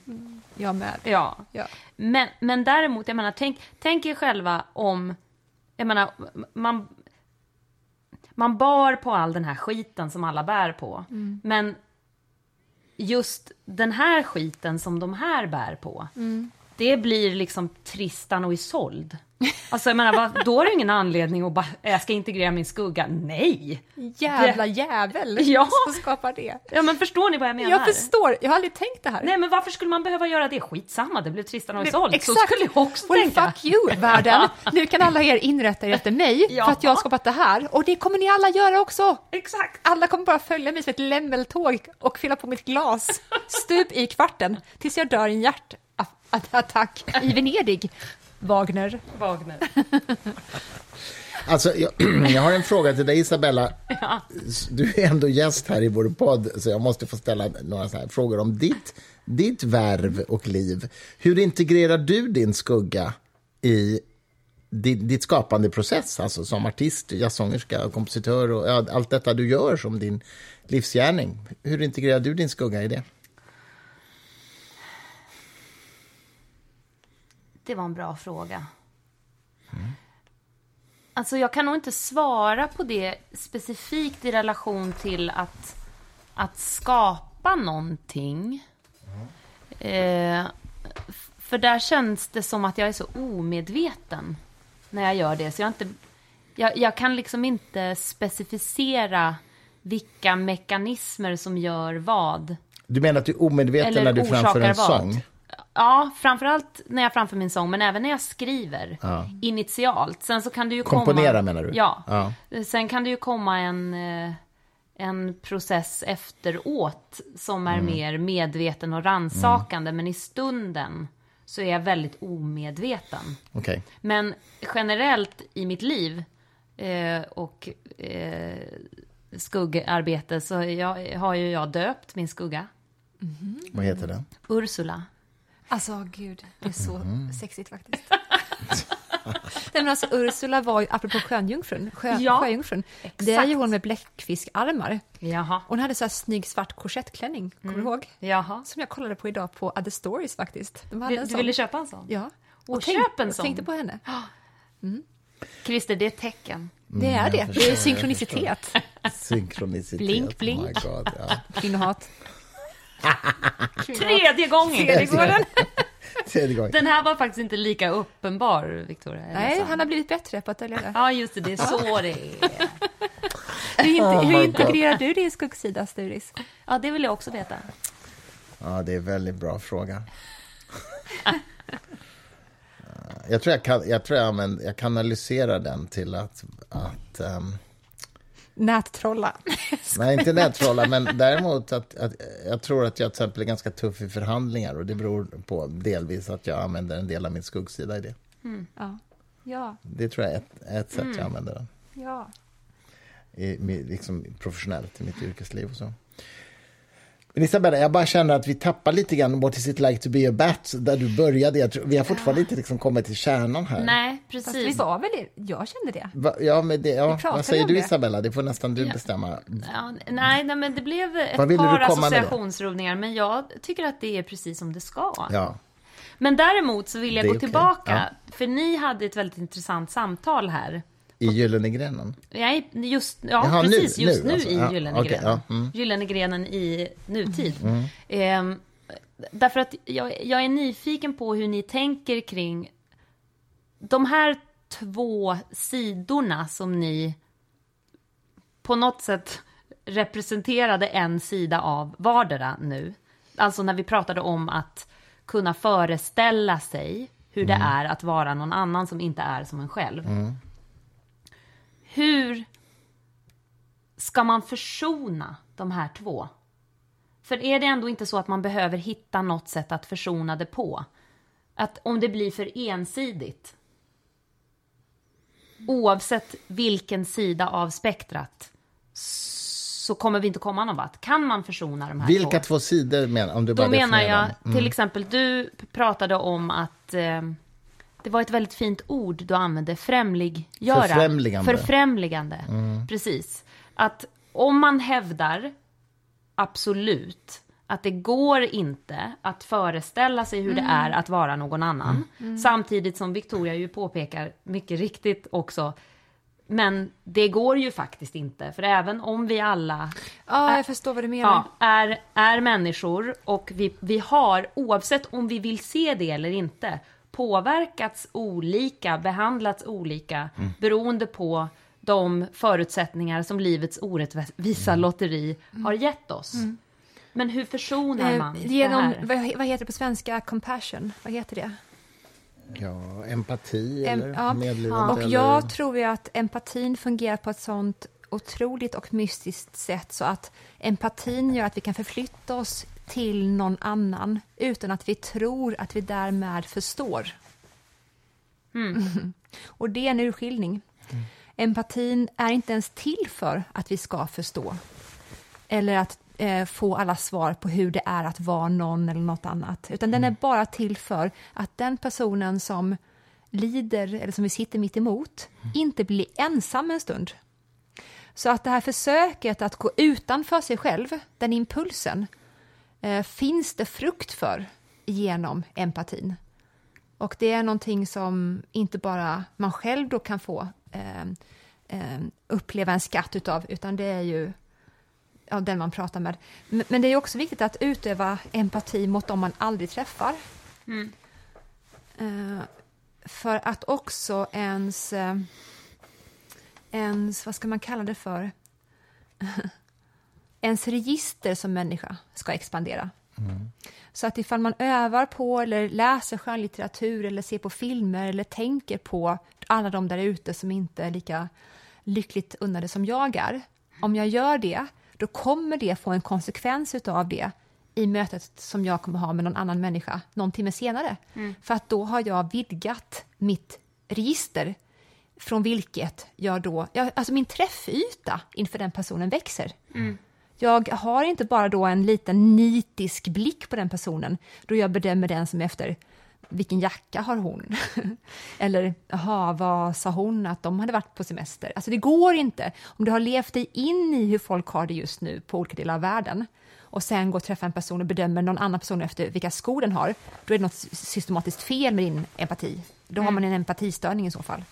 Jag med. Ja. Ja. Men, men däremot, jag menar, tänk, tänk er själva om... Jag menar, man, man bar på all den här skiten som alla bär på. Men just den här skiten som de här bär på, det blir liksom Tristan och Isolde. Alltså jag menar, då är det ingen anledning att bara, jag ska integrera min skugga. Nej! Jävla jävel Ja. som skapar det. Ja men förstår ni vad jag menar? Jag förstår, jag har aldrig tänkt det här. Nej men varför skulle man behöva göra det? Skitsamma, det blev Tristan och Isolde. Så skulle jag också well, tänka. fuck you, världen. Nu kan alla er inrätta er efter mig Ja. för att jag har skapat det här. Och det kommer ni alla göra också. Exakt. Alla kommer bara följa mig som ett lämmeltåg och fylla på mitt glas stup i kvarten tills jag dör i en hjärtattack i Venedig. Wagner. Wagner. Alltså, jag, jag har en fråga till dig, Isabella. Du är ändå gäst här i vår podd, så jag måste få ställa några så här frågor om ditt, ditt värv och liv. Hur integrerar du din skugga i ditt, ditt skapande process, alltså som artist, jazzsångerska, kompositör och ja, allt detta du gör som din livsgärning. Hur integrerar du din skugga i det? Det var en bra fråga. Alltså jag kan nog inte svara på det specifikt i relation till att, att skapa någonting. Eh, f- för där känns det som att jag är så omedveten när jag gör det. Så jag, inte, jag, jag kan liksom inte specificera vilka mekanismer som gör vad. Du menar att du är omedveten Eller när du framför en vad? sång? Ja, framförallt när jag framför min sång, men även när jag skriver initialt. Sen så kan det ju Komponera, komma... menar du? Ja. Ja. Sen kan det ju komma en, eh, en process efteråt som Mm. är mer medveten och rannsakande, men i stunden så är jag väldigt omedveten. Okej. Men generellt i mitt liv eh, och eh, skuggarbete så jag, har ju jag döpt min skugga. Vad heter den? Ursula. Alltså gud, det är så Mm. sexigt faktiskt. Nej, men alltså, Ursula var ju, apropå sjöjungfrun, sjö, Ja, sjöjungfrun, det är ju hon med bläckfiskarmar. Jaha. Hon hade så här snygg svart korsettklänning, kommer Mm. du ihåg? Jaha. Som jag kollade på idag på Other Stories faktiskt. De hade Du, en du sån. ville köpa en sån? Ja. Och tänk- köp en sån. tänkte på henne. Christer, det är ett tecken. Det är jag det. förstår, det är synkronicitet. Synkronicitet. Blink, blink. Oh my God, ja. Kvinnohat. Tredje gången! Tredje gången. Tredje gången. Den här var faktiskt inte lika uppenbar, Victoria. Nej, han har blivit bättre på att dölja det. Ja, just det. Det är så det är. Hur, inte, Oh hur God. integrerar du din skuggsida, Sturis? Ja, det vill jag också veta. Ja, det är en väldigt bra fråga. Jag tror jag, kan, jag, tror jag, använder, jag kanaliserar den till att... att ehm, Nättrolla. nej, inte nättrolla, men däremot att, att jag tror att jag till exempel är ganska tuff i förhandlingar och det beror på delvis att jag använder en del av min skuggsida i det. Ja. Ja, Det tror jag är ett, ett sätt jag använder den. ja. i, liksom professionellt i mitt yrkesliv och så. Men Isabella, jag bara känner att vi tappar lite grann What is it like to be a bat, där du började. Jag tror, vi har fortfarande inte liksom kommit till kärnan här. Nej, Fast vi precis. var väl det? Jag kände det. Va, ja, men det, ja, vad säger du det. Isabella? Det får nästan du Ja. bestämma. Ja, nej, nej, men det blev ett par associationsrubbningar, men jag tycker att det är precis som det ska. Ja, Men däremot så vill jag gå okej. tillbaka, för ni hade ett väldigt intressant samtal här. I Gyllene grenen. Nej, just, ja, Jaha, nu- precis, just nu, nu, alltså. i Ja, Gyllene okej, grenen. ja, mm. Gyllene grenen i nutid. Ehm, därför att jag, jag är nyfiken på hur ni tänker kring de här två sidorna som ni på något sätt representerade en sida av vardera nu. Alltså när vi pratade om att kunna föreställa sig hur det är att vara någon annan som inte är som en själv. Hur ska man försona de här två? För är det ändå inte så att man behöver hitta något sätt att försona det på? Att om det blir för ensidigt, oavsett vilken sida av spektrat, så kommer vi inte komma någon vart. Kan man försona de här två? Vilka två sidor menar om du Då menar jag, dem? Mm. till exempel, du pratade om att eh, det var ett väldigt fint ord du använde, främliggöra. Förfrämligande. Förfrämligande, precis. Att om man hävdar, absolut, att det går inte att föreställa sig hur det är att vara någon annan. Samtidigt som Victoria ju påpekar mycket riktigt också, men det går ju faktiskt inte, för även om vi alla Ja, jag förstår vad du menar. ja, är, är människor och vi, vi har, oavsett om vi vill se det eller inte, påverkats olika, behandlats olika, beroende på de förutsättningar som livets orättvisa lotteri har gett oss. Men hur försonar man Eh, det Genom, här? vad, vad heter det på svenska? Compassion? Vad heter det? Ja, empati Em- eller ja. medlidande? Och eller... jag tror ju att empatin fungerar på ett sånt otroligt och mystiskt sätt så att empatin gör att vi kan förflytta oss till någon annan utan att vi tror att vi därmed förstår. och det är en urskiljning. Empatin är inte ens till för att vi ska förstå eller att eh, få alla svar på hur det är att vara någon eller något annat, utan den är bara till för att den personen som lider eller som vi sitter mitt emot inte blir ensam en stund. Så att det här försöket att gå utanför sig själv, den impulsen, finns det frukt för genom empatin. Och det är någonting som inte bara man själv då kan få eh, eh, uppleva en skatt utav, utan det är ju ja, den man pratar med. Men det är också viktigt att utöva empati mot dem man aldrig träffar. Mm. Eh, för att också ens, eh, ens, vad ska man kalla det för, ens register som människa ska expandera. Mm. Så att ifall man övar på eller läser skönlitteratur eller ser på filmer eller tänker på alla de där ute som inte är lika lyckligt unnade som jag är. Om jag gör det, då kommer det få en konsekvens av det i mötet som jag kommer ha med någon annan människa någon timme senare. Mm. För att då har jag vidgat mitt register från vilket jag då, jag, alltså min träffyta inför den personen växer. Mm. Jag har inte bara då en liten nitisk blick på den personen då jag bedömer den som efter vilken jacka har hon? Eller, jaha, vad sa hon att de hade varit på semester? Alltså det går inte. Om du har levt dig in i hur folk har det just nu på olika delar av världen och sen går och träffar en person och bedömer någon annan person efter vilka skor den har, då är det något systematiskt fel med din empati. Då mm. har man en empatistörning i så fall.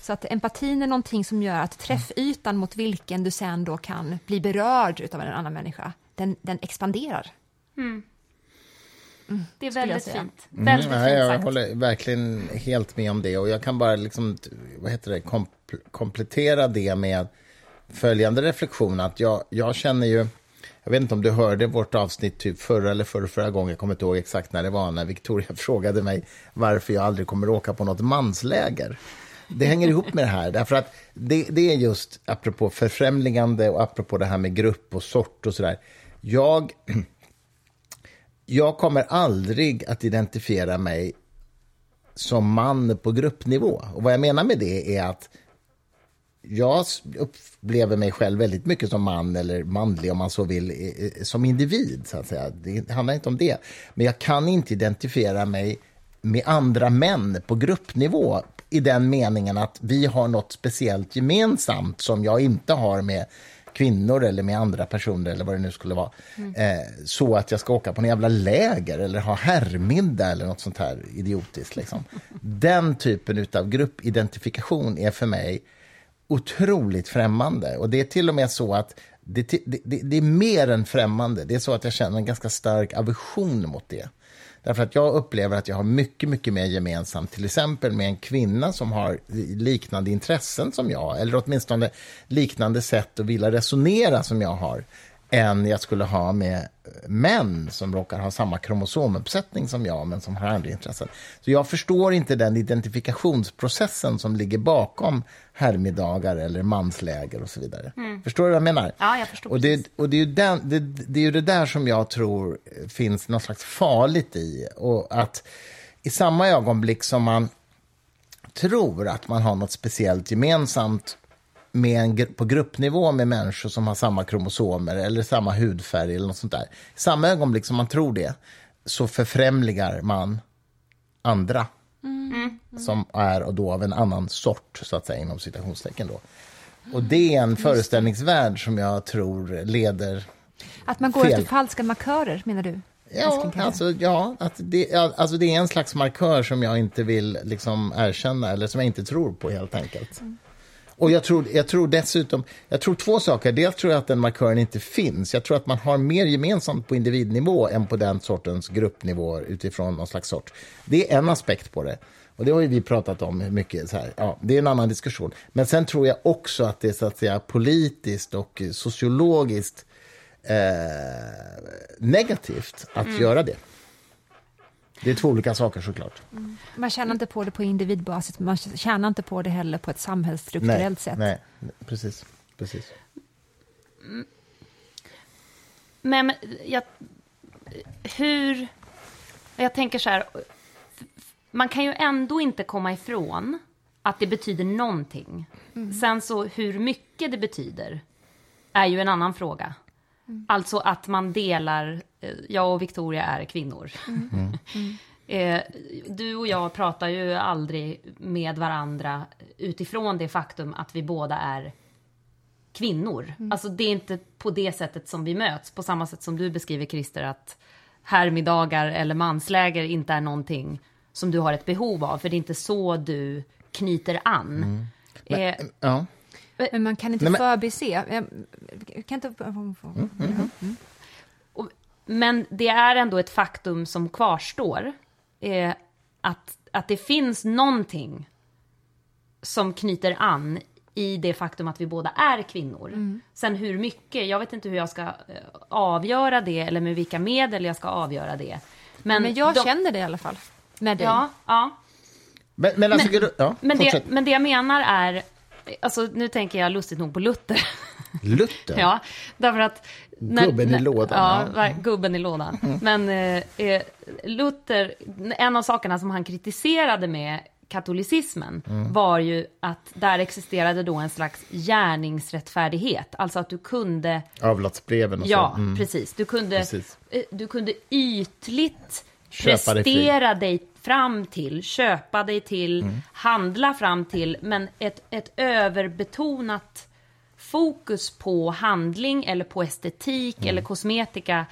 Så att empatin är någonting som gör att träffytan mot vilken du sen då kan bli berörd av en annan människa, den, den expanderar. Mm. Mm, det är väldigt fint. Mm, väldigt nej, fint jag håller verkligen helt med om det. Och jag kan bara liksom, vad heter det, komp komplettera det med följande reflektion. Att jag, jag känner ju... Jag vet inte om du hörde vårt avsnitt typ förra eller förra, förra gången, jag kommer inte ihåg exakt när det var, när Victoria frågade mig varför jag aldrig kommer åka på något mansläger. Det hänger ihop med det här, därför att det, det är just apropå förfrämligande och apropå det här med grupp och sort och sådär. Jag jag kommer aldrig att identifiera mig som man på gruppnivå. Och vad jag menar med det är att jag upplever mig själv väldigt mycket som man, eller manlig om man så vill, som individ. så att säga. Det handlar inte om det. Men jag kan inte identifiera mig med andra män på gruppnivå i den meningen att vi har något speciellt gemensamt som jag inte har med kvinnor eller med andra personer eller vad det nu skulle vara. Mm. Eh, så att jag ska åka på en jävla läger eller ha herrmiddag eller något sånt här idiotiskt. Liksom. Den typen av gruppidentifikation är för mig otroligt främmande. Och det är till och med så att det, det, det, det är mer än främmande. Det är så att jag känner en ganska stark aversion mot det. Därför att jag upplever att jag har mycket, mycket mer gemensamt, till exempel med en kvinna som har liknande intressen som jag, eller åtminstone liknande sätt att vilja resonera som jag har, än jag skulle ha med män som råkar ha samma kromosomuppsättning som jag, men som har andra intressen. Så jag förstår inte den identifikationsprocessen som ligger bakom herrmiddagar eller mansläger och så vidare. Mm. Förstår du vad jag menar? Ja, jag förstår och det, och det, är ju den, det, det, är ju det där som jag tror finns något slags farligt i. Och att i samma ögonblick som man tror att man har något speciellt gemensamt med en, på gruppnivå med människor som har samma kromosomer eller samma hudfärg eller något sånt där. I samma ögonblick som man tror det så förfrämligar man andra mm. som är och då av en annan sort, så att säga, inom citationstecken. Då. Och det är en föreställningsvärld som jag tror leder Att man går fel. efter falska markörer, menar du? Ja, alltså, ja att det, alltså det är en slags markör som jag inte vill liksom erkänna eller som jag inte tror på helt enkelt. Mm. Och jag tror, jag tror dessutom, jag tror två saker. Dels tror jag att den markören inte finns. Jag tror att man har mer gemensamt på individnivå än på den sortens gruppnivå utifrån någon slags sort. Det är en aspekt på det. Och det har vi pratat om mycket. Så här. Ja, det är en annan diskussion. Men sen tror jag också att det är så att säga, politiskt och sociologiskt eh, negativt att mm. göra det. Det är två olika saker såklart. Mm. Man tjänar inte på det på individbasis, man tjänar inte på det heller på ett samhällsstrukturellt nej, sätt. Nej, precis. precis. Men jag, hur... Jag tänker så här, man kan ju ändå inte komma ifrån att det betyder någonting. Mm. Sen så hur mycket det betyder är ju en annan fråga. Mm. Alltså att man delar, eh, jag och Victoria är kvinnor. Mm. mm. Eh, du och jag pratar ju aldrig med varandra utifrån det faktum att vi båda är kvinnor. Mm. Alltså det är inte på det sättet som vi möts, på samma sätt som du beskriver Christer, att härmiddagar eller mansläger inte är någonting som du har ett behov av, för det är inte så du knyter an. Eh, Ja. Men man kan inte Nej, men- förbise. Jag kan inte... Och, men det är ändå ett faktum som kvarstår. Eh, att, att det finns någonting som knyter an i det faktum att vi båda är kvinnor. Sen hur mycket, jag vet inte hur jag ska eh, avgöra det eller med vilka medel jag ska avgöra det. Men, Men jag de- känner det i alla fall. Med dig. Ja, ja. Men, men alltså, gru- ja, Men det, men det jag menar är, alltså nu tänker jag lustigt nog på Luther. Luther? Ja, därför att... Gubben i lådan, Ja, ja. Mm. gubben i lådan. Men eh, eh, Luther, en av sakerna som han kritiserade med katolicismen Mm. var ju att där existerade då en slags gärningsrättfärdighet. Alltså att du kunde... Avlatsbreven och Ja, så. Mm. precis. Du kunde, Precis. eh, du kunde ytligt Köpa prestera dig, fram till, köpa dig till, Mm. handla fram till, men ett, ett överbetonat fokus på handling eller på estetik Mm. eller kosmetika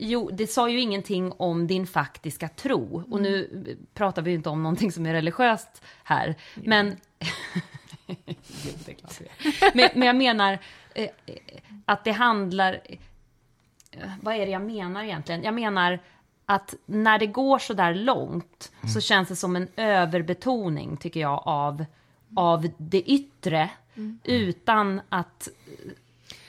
Jo, det sa ju ingenting om din faktiska tro. Och nu pratar vi ju inte om någonting som är religiöst här. Men... Jo, det är klart vi är. men, men jag menar eh, eh, att det handlar... eh, Vad är det jag menar egentligen? Jag menar att när det går så där långt så känns det som en överbetoning, tycker jag, av, av det yttre. Utan att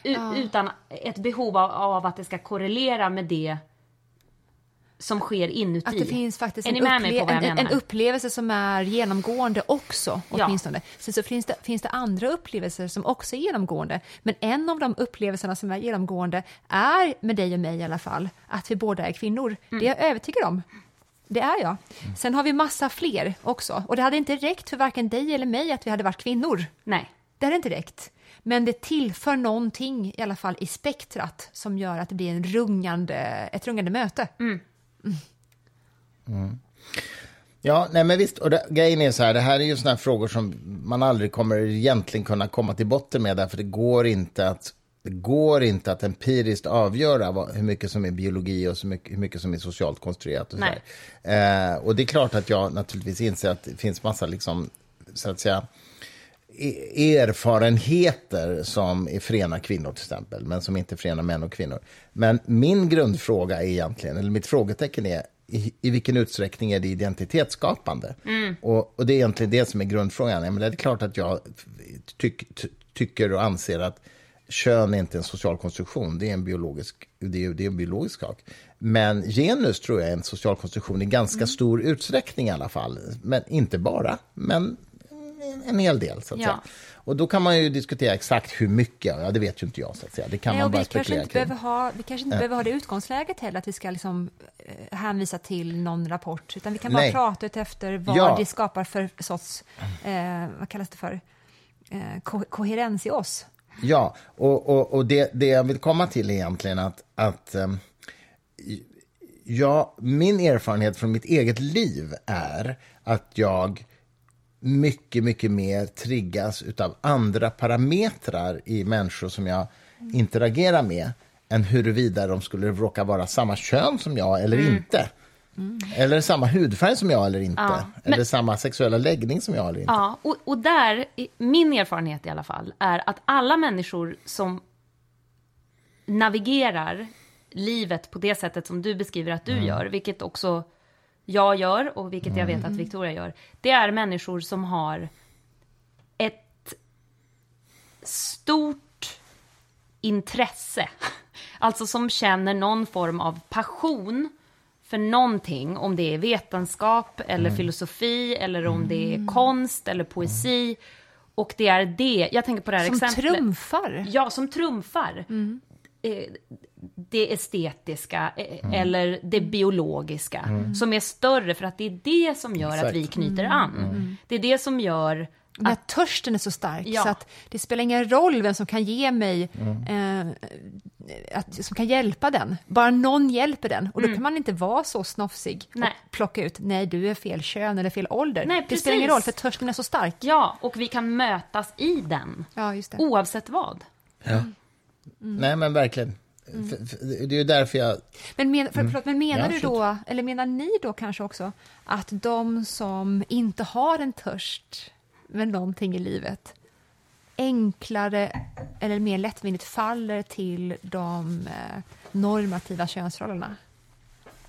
U- Utan ett behov av, av att det ska korrelera med det som sker inuti. Att det finns faktiskt en, jag en, en, upplevelse som är genomgående också, Ja. åtminstone. Sen så finns det, finns det andra upplevelser som också är genomgående. Men en av de upplevelserna som är genomgående är, med dig och mig i alla fall, att vi båda är kvinnor. Mm. Det är jag övertygad om. Det är jag. Sen har vi massa fler också. Och det hade inte räckt för varken dig eller mig att vi hade varit kvinnor. Nej. Det hade inte räckt. Men det tillför någonting, i alla fall i spektrat, som gör att det blir en rungande, ett rungande möte. Ja, nej men visst. Och det, grejen är så här, det här är ju här frågor som man aldrig kommer egentligen kunna komma till botten med, därför det går inte att det går inte att empiriskt avgöra vad, hur mycket som är biologi och så mycket, hur mycket som är socialt konstruerat. Och, så. Eh, och det är klart att jag naturligtvis inser att det finns massa, liksom, så att säga, erfarenheter som är förenar kvinnor till exempel, men som inte förenar män och kvinnor. Men min grundfråga är egentligen, eller mitt frågetecken är, i, i vilken utsträckning är det identitetsskapande? Och, och det är egentligen det som är grundfrågan. Men det är klart att jag tyck, ty, tycker och anser att kön är inte en social konstruktion, det är en biologisk, det är, det är en biologisk sak. Men genus tror jag är en social konstruktion i ganska stor utsträckning i alla fall. Men inte bara, men en hel del. Så att Ja. säga. Och då kan man ju diskutera exakt hur mycket, ja det vet ju inte jag. Så att säga. Det kan Nej, man bara vi kanske spekulera inte kring. behöver ha, vi kanske inte behöver ha det utgångsläget heller, att vi ska liksom, eh, hänvisa till någon rapport, utan vi kan bara Nej. prata ut efter vad Ja. det skapar för sorts, eh, vad kallas det för, eh, ko- koherens i oss. Ja, och, och, och det, det jag vill komma till är egentligen att, att ehm, ja, min erfarenhet från mitt eget liv är att jag mycket, mycket mer triggas av andra parametrar i människor som jag interagerar med än huruvida de skulle råka vara samma kön som jag eller inte. Eller samma hudfärg som jag eller inte. Ja, men- Eller samma sexuella läggning som jag eller inte. Ja, och, och där, min erfarenhet i alla fall, är att alla människor som navigerar livet på det sättet som du beskriver att du gör, vilket också jag gör och vilket jag vet att Victoria gör, det är människor som har ett stort intresse. Alltså som känner någon form av passion för någonting, om det är vetenskap eller filosofi eller om det är konst eller poesi. Och det är det, jag tänker på det här Som exemplet. trumfar. Ja, som trumfar. Eh, Det estetiska eh, eller det biologiska som är större för att det är det som gör att Exakt. vi knyter an. Det är det som gör Den här törsten är så stark Ja. så att det spelar ingen roll vem som kan ge mig, Mm. eh, att, som kan hjälpa den. Bara någon hjälper den. Och då Mm. kan man inte vara så snofsig Nej. och plocka ut, nej du är fel kön eller fel ålder. Nej, det spelar ingen roll för törsten är så stark. Ja, och vi kan mötas i den. Ja, just det. Oavsett vad. Ja. Nej, men verkligen. För, för, det är ju därför jag... Men, men, för, förlåt, men menar Ja, du då, eller menar ni då kanske också, att de som inte har en törst med någonting i livet enklare eller mer lättvindigt faller till de eh, normativa könsrollerna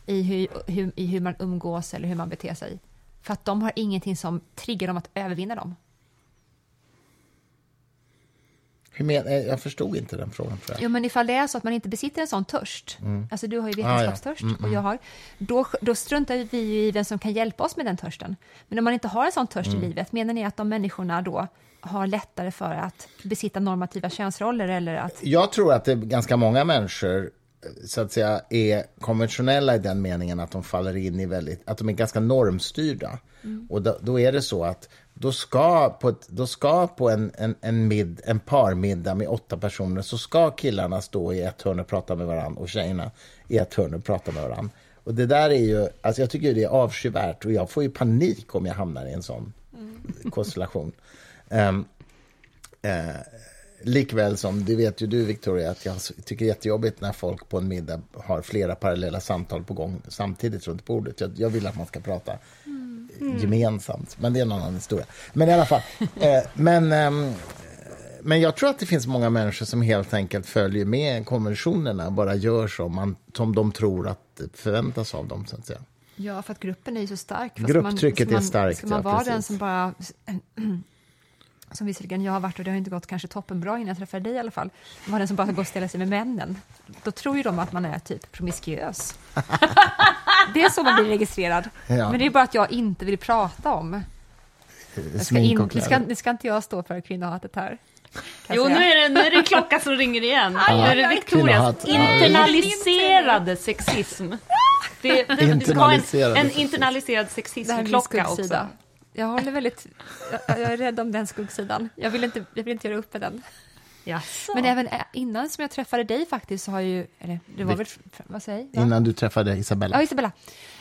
i hur, hur, i hur man umgås eller hur man beter sig? För att de har ingenting som triggar dem att övervinna dem. Hur men, eh, jag förstod inte den frågan, tror jag. Jo, men ifall det är så att man inte besitter en sån törst, alltså du har ju Ah, ja. vetenskapstörst och jag har, då, då struntar vi ju i vem som kan hjälpa oss med den törsten. Men om man inte har en sån törst i livet, menar ni att de människorna då har lättare för att besitta normativa könsroller eller att... Jag tror att det är ganska många människor så att säga är konventionella i den meningen att de faller in i väldigt, att de är ganska normstyrda. Och då, då är det så att då ska på, ett, då ska på en, en, en, mid, en parmiddag med åtta personer så ska killarna stå i ett hörn och prata med varandra och tjejerna i ett hörn och prata med varandra. Och det där är ju, alltså jag tycker det är avskyvärt och jag får ju panik om jag hamnar i en sån konstellation. Ehm, eh, likväl som, det vet ju du Victoria, att jag tycker det är jättejobbigt när folk på en middag har flera parallella samtal på gång samtidigt runt bordet. Jag, jag vill att man ska prata gemensamt, men det är en annan historia. Men i alla fall, eh, men, ehm, men jag tror att det finns många människor som helt enkelt följer med konventionerna, bara gör som, man, som de tror att förväntas av dem, så att säga. Ja, för att gruppen är ju så stark. Grupptrycket ska är starkt, Ska man ja, vara den som bara... Som visserligen jag har varit och det har inte gått kanske toppenbra innan jag träffade dig i alla fall. Vara den som bara går och ställer sig med männen. Då tror ju de att man är typ promiskuös. Det är så man blir registrerad. Ja. Men det är bara att jag inte vill prata om. Jag ska in, det, ska, det ska inte jag stå för kvinnohatet här. Jo, nu är, det, nu är det klocka som ringer igen. Aj, Nu är det. Victorias internaliserade sexism. Det, det, det ska vara en, Internaliserad en sexism. internaliserad sexismklocka också. Jag håller väldigt... Jag, jag är rädd om den skuggsidan. Jag vill inte, jag vill inte göra upp med den. Jaså? Men även ä- innan som jag träffade dig faktiskt så har ju, eller det var väl, vad säger jag? Innan du träffade Isabella. Ja, Isabella.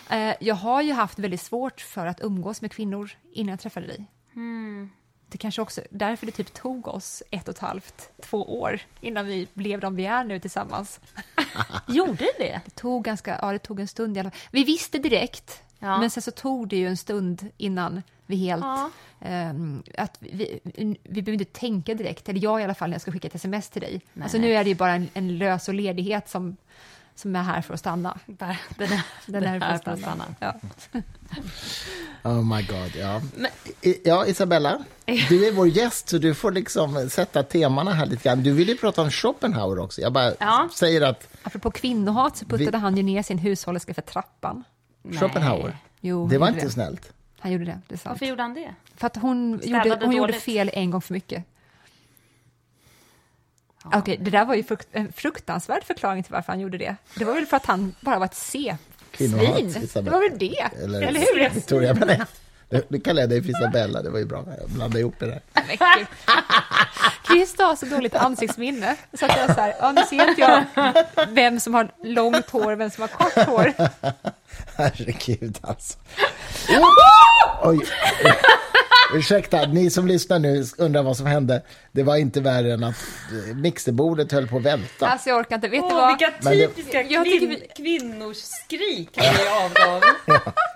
Eh, jag har ju haft väldigt svårt för att umgås med kvinnor innan jag träffade dig. Det kanske också därför det typ tog oss ett och ett halvt, två år innan vi blev de vi är nu tillsammans. Gjorde det? Det tog ganska, ja det tog en stund i alla fall. Vi visste direkt, Ja. men sen så tog det ju en stund innan vi helt, Ja. ehm, att vi, vi, vi behöver inte tänka direkt, eller jag i alla fall när jag ska skicka ett sms till dig. Nej, alltså nej. nu är det ju bara en, en lös och ledighet som, som är här för att stanna. Där, Den är, Den är här för att stanna. Ja. Oh my god, ja. Men- ja, Isabella, du är vår gäst så du får liksom sätta temana här lite grann. Du vill ju prata om Schopenhauer också. Jag bara Ja. säger att Apropå kvinnohat så puttade Vi- han ju ner sin hushållerska för trappan. Schopenhauer, Jo, det var inte snällt. Han gjorde det, det är sant. Varför gjorde han det? För att hon, gjorde, hon gjorde fel en gång för mycket. Okej, det där var ju frukt, en fruktansvärd förklaring till varför han gjorde det. Det var väl för att han bara var ett Kvinnohat, C-svin. Det var väl det, Eller, eller, hur? Victoria, men nej. Nu kallar jag dig för Isabella, det var ju bra. Jag blandade ihop det där. Christer har så dåligt ansiktsminne, så att jag så här, ja, nu ser inte jag vem som har långt hår och vem som har kort hår. Herregud alltså. Oj. Ursäkta, ni som lyssnar nu undrar vad som hände. Det var inte värre än att eh, mixerbordet höll på att välta. Alltså jag orkar inte, vet du Åh, vad? vilka Men det- typiska tycker kvin- vi- kvinnors skrik han är avgav.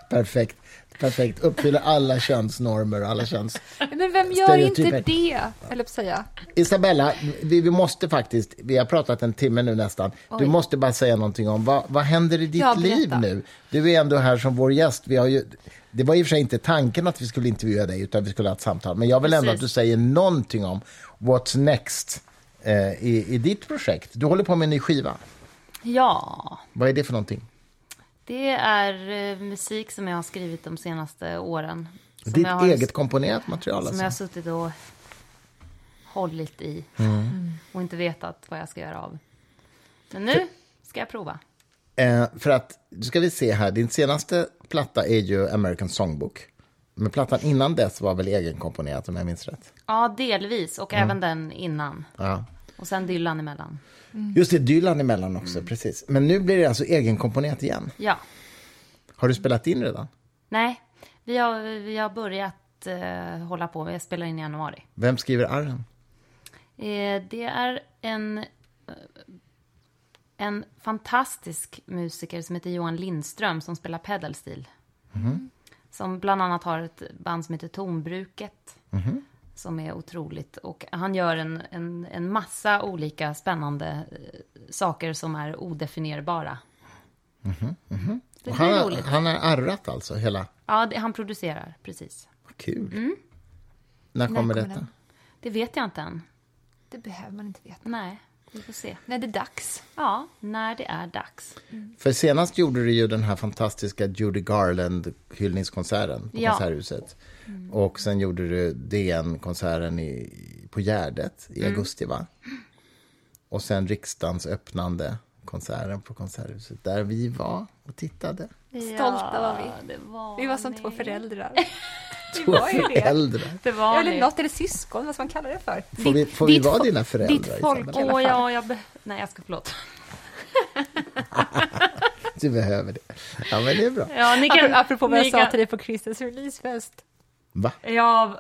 Perfekt. Perfekt. Uppfyller alla könsnormer och alla köns... Men vem gör inte det, eller säga? Isabella, vi, vi måste faktiskt, vi har pratat en timme nu nästan, du Oj. måste bara säga någonting om vad, vad händer i ditt Ja, liv nu? Du är ändå här som vår gäst. Vi har ju, det var i och för sig inte tanken att vi skulle intervjua dig, utan vi skulle ha ett samtal. Men jag vill ändå att Precis. du säger någonting om what's next eh, i, i ditt projekt. Du håller på med en ny skiva. Ja, Vad är det för någonting? Det är eh, musik som jag har skrivit de senaste åren. Som Ditt jag har, eget komponerat material Som jag har alltså? suttit och hållit i Mm. och inte vetat vad jag ska göra av. Men nu ska jag prova. Eh, för att, nu ska vi se här, din senaste platta är ju American Songbook. Men plattan innan dess var väl egenkomponerat om jag minns rätt? Ja, delvis. Och även den innan. Ja. Och sen Dylan emellan. Just det, Dylan emellan också, precis. Men nu blir det alltså egenkomponerat igen. Ja. Har du spelat in redan? Nej, vi har, vi har börjat eh, hålla på. Vi spelar in i januari. Vem skriver arren? Eh, det är en, eh, en fantastisk musiker som heter Johan Lindström som spelar pedalstil. Som bland annat har ett band som heter Tonbruket. Som är otroligt. Och han gör en, en, en massa olika spännande eh, saker som är odefinierbara. Det Och blir han, har- roligt. han har arrat alltså hela... Ja, det, han producerar, precis. Vad kul. Mm. När kommer kommer detta? den? Det vet jag inte än. Det behöver man inte veta. Nej, vi får se. När det är dags. Ja, när det är dags. För senast gjorde du ju den här fantastiska Judy Garland hyllningskonserten på Ja. Konserthuset. Och sen gjorde du DN-konserten i, på Gärdet i Mm. augusti, va? Och sen riksdagens öppnande konserten på Konserthuset där vi var och tittade. Stolta var vi. Det var Vi var som ni. två föräldrar. Två var ju det. föräldrar. Det var Eller ni. något, eller syskon, vad ska man kalla det för? Får vi, får vi ditt vara fo- dina föräldrar? ditt folk. Isabella? i alla Åh fall. ja, jag be- Nej, jag ska förlåt. Du behöver det. Ja, men det är bra. Ja, ni Apropå, apropå vad jag ni sa kan- till dig på Christers releasefest. Va? Ja,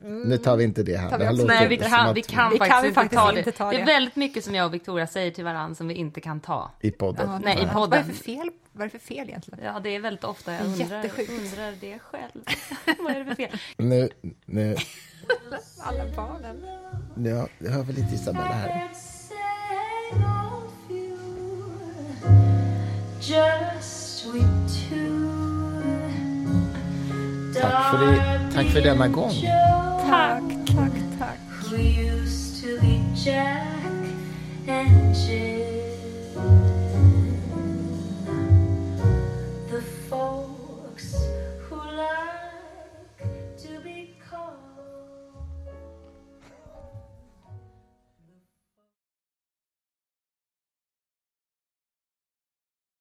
Nu tar vi inte det här. Det här nej, vi kan, vi kan Vi kan faktiskt, inte, ta det. ta Det är det. väldigt mycket som jag och Victoria säger till varandra som vi inte kan ta. I podden. Ja, Nej, i Vad är podden. det för fel, vad är det för fel egentligen? Ja, det är väldigt ofta jag undrar, undrar det själv. Vad är det för fel? Nu, nu, Alla barnen. nu nu hör vi lite Isabella här. Just we two. Tack för, det, tack för denna gång. Tack, tack, tack.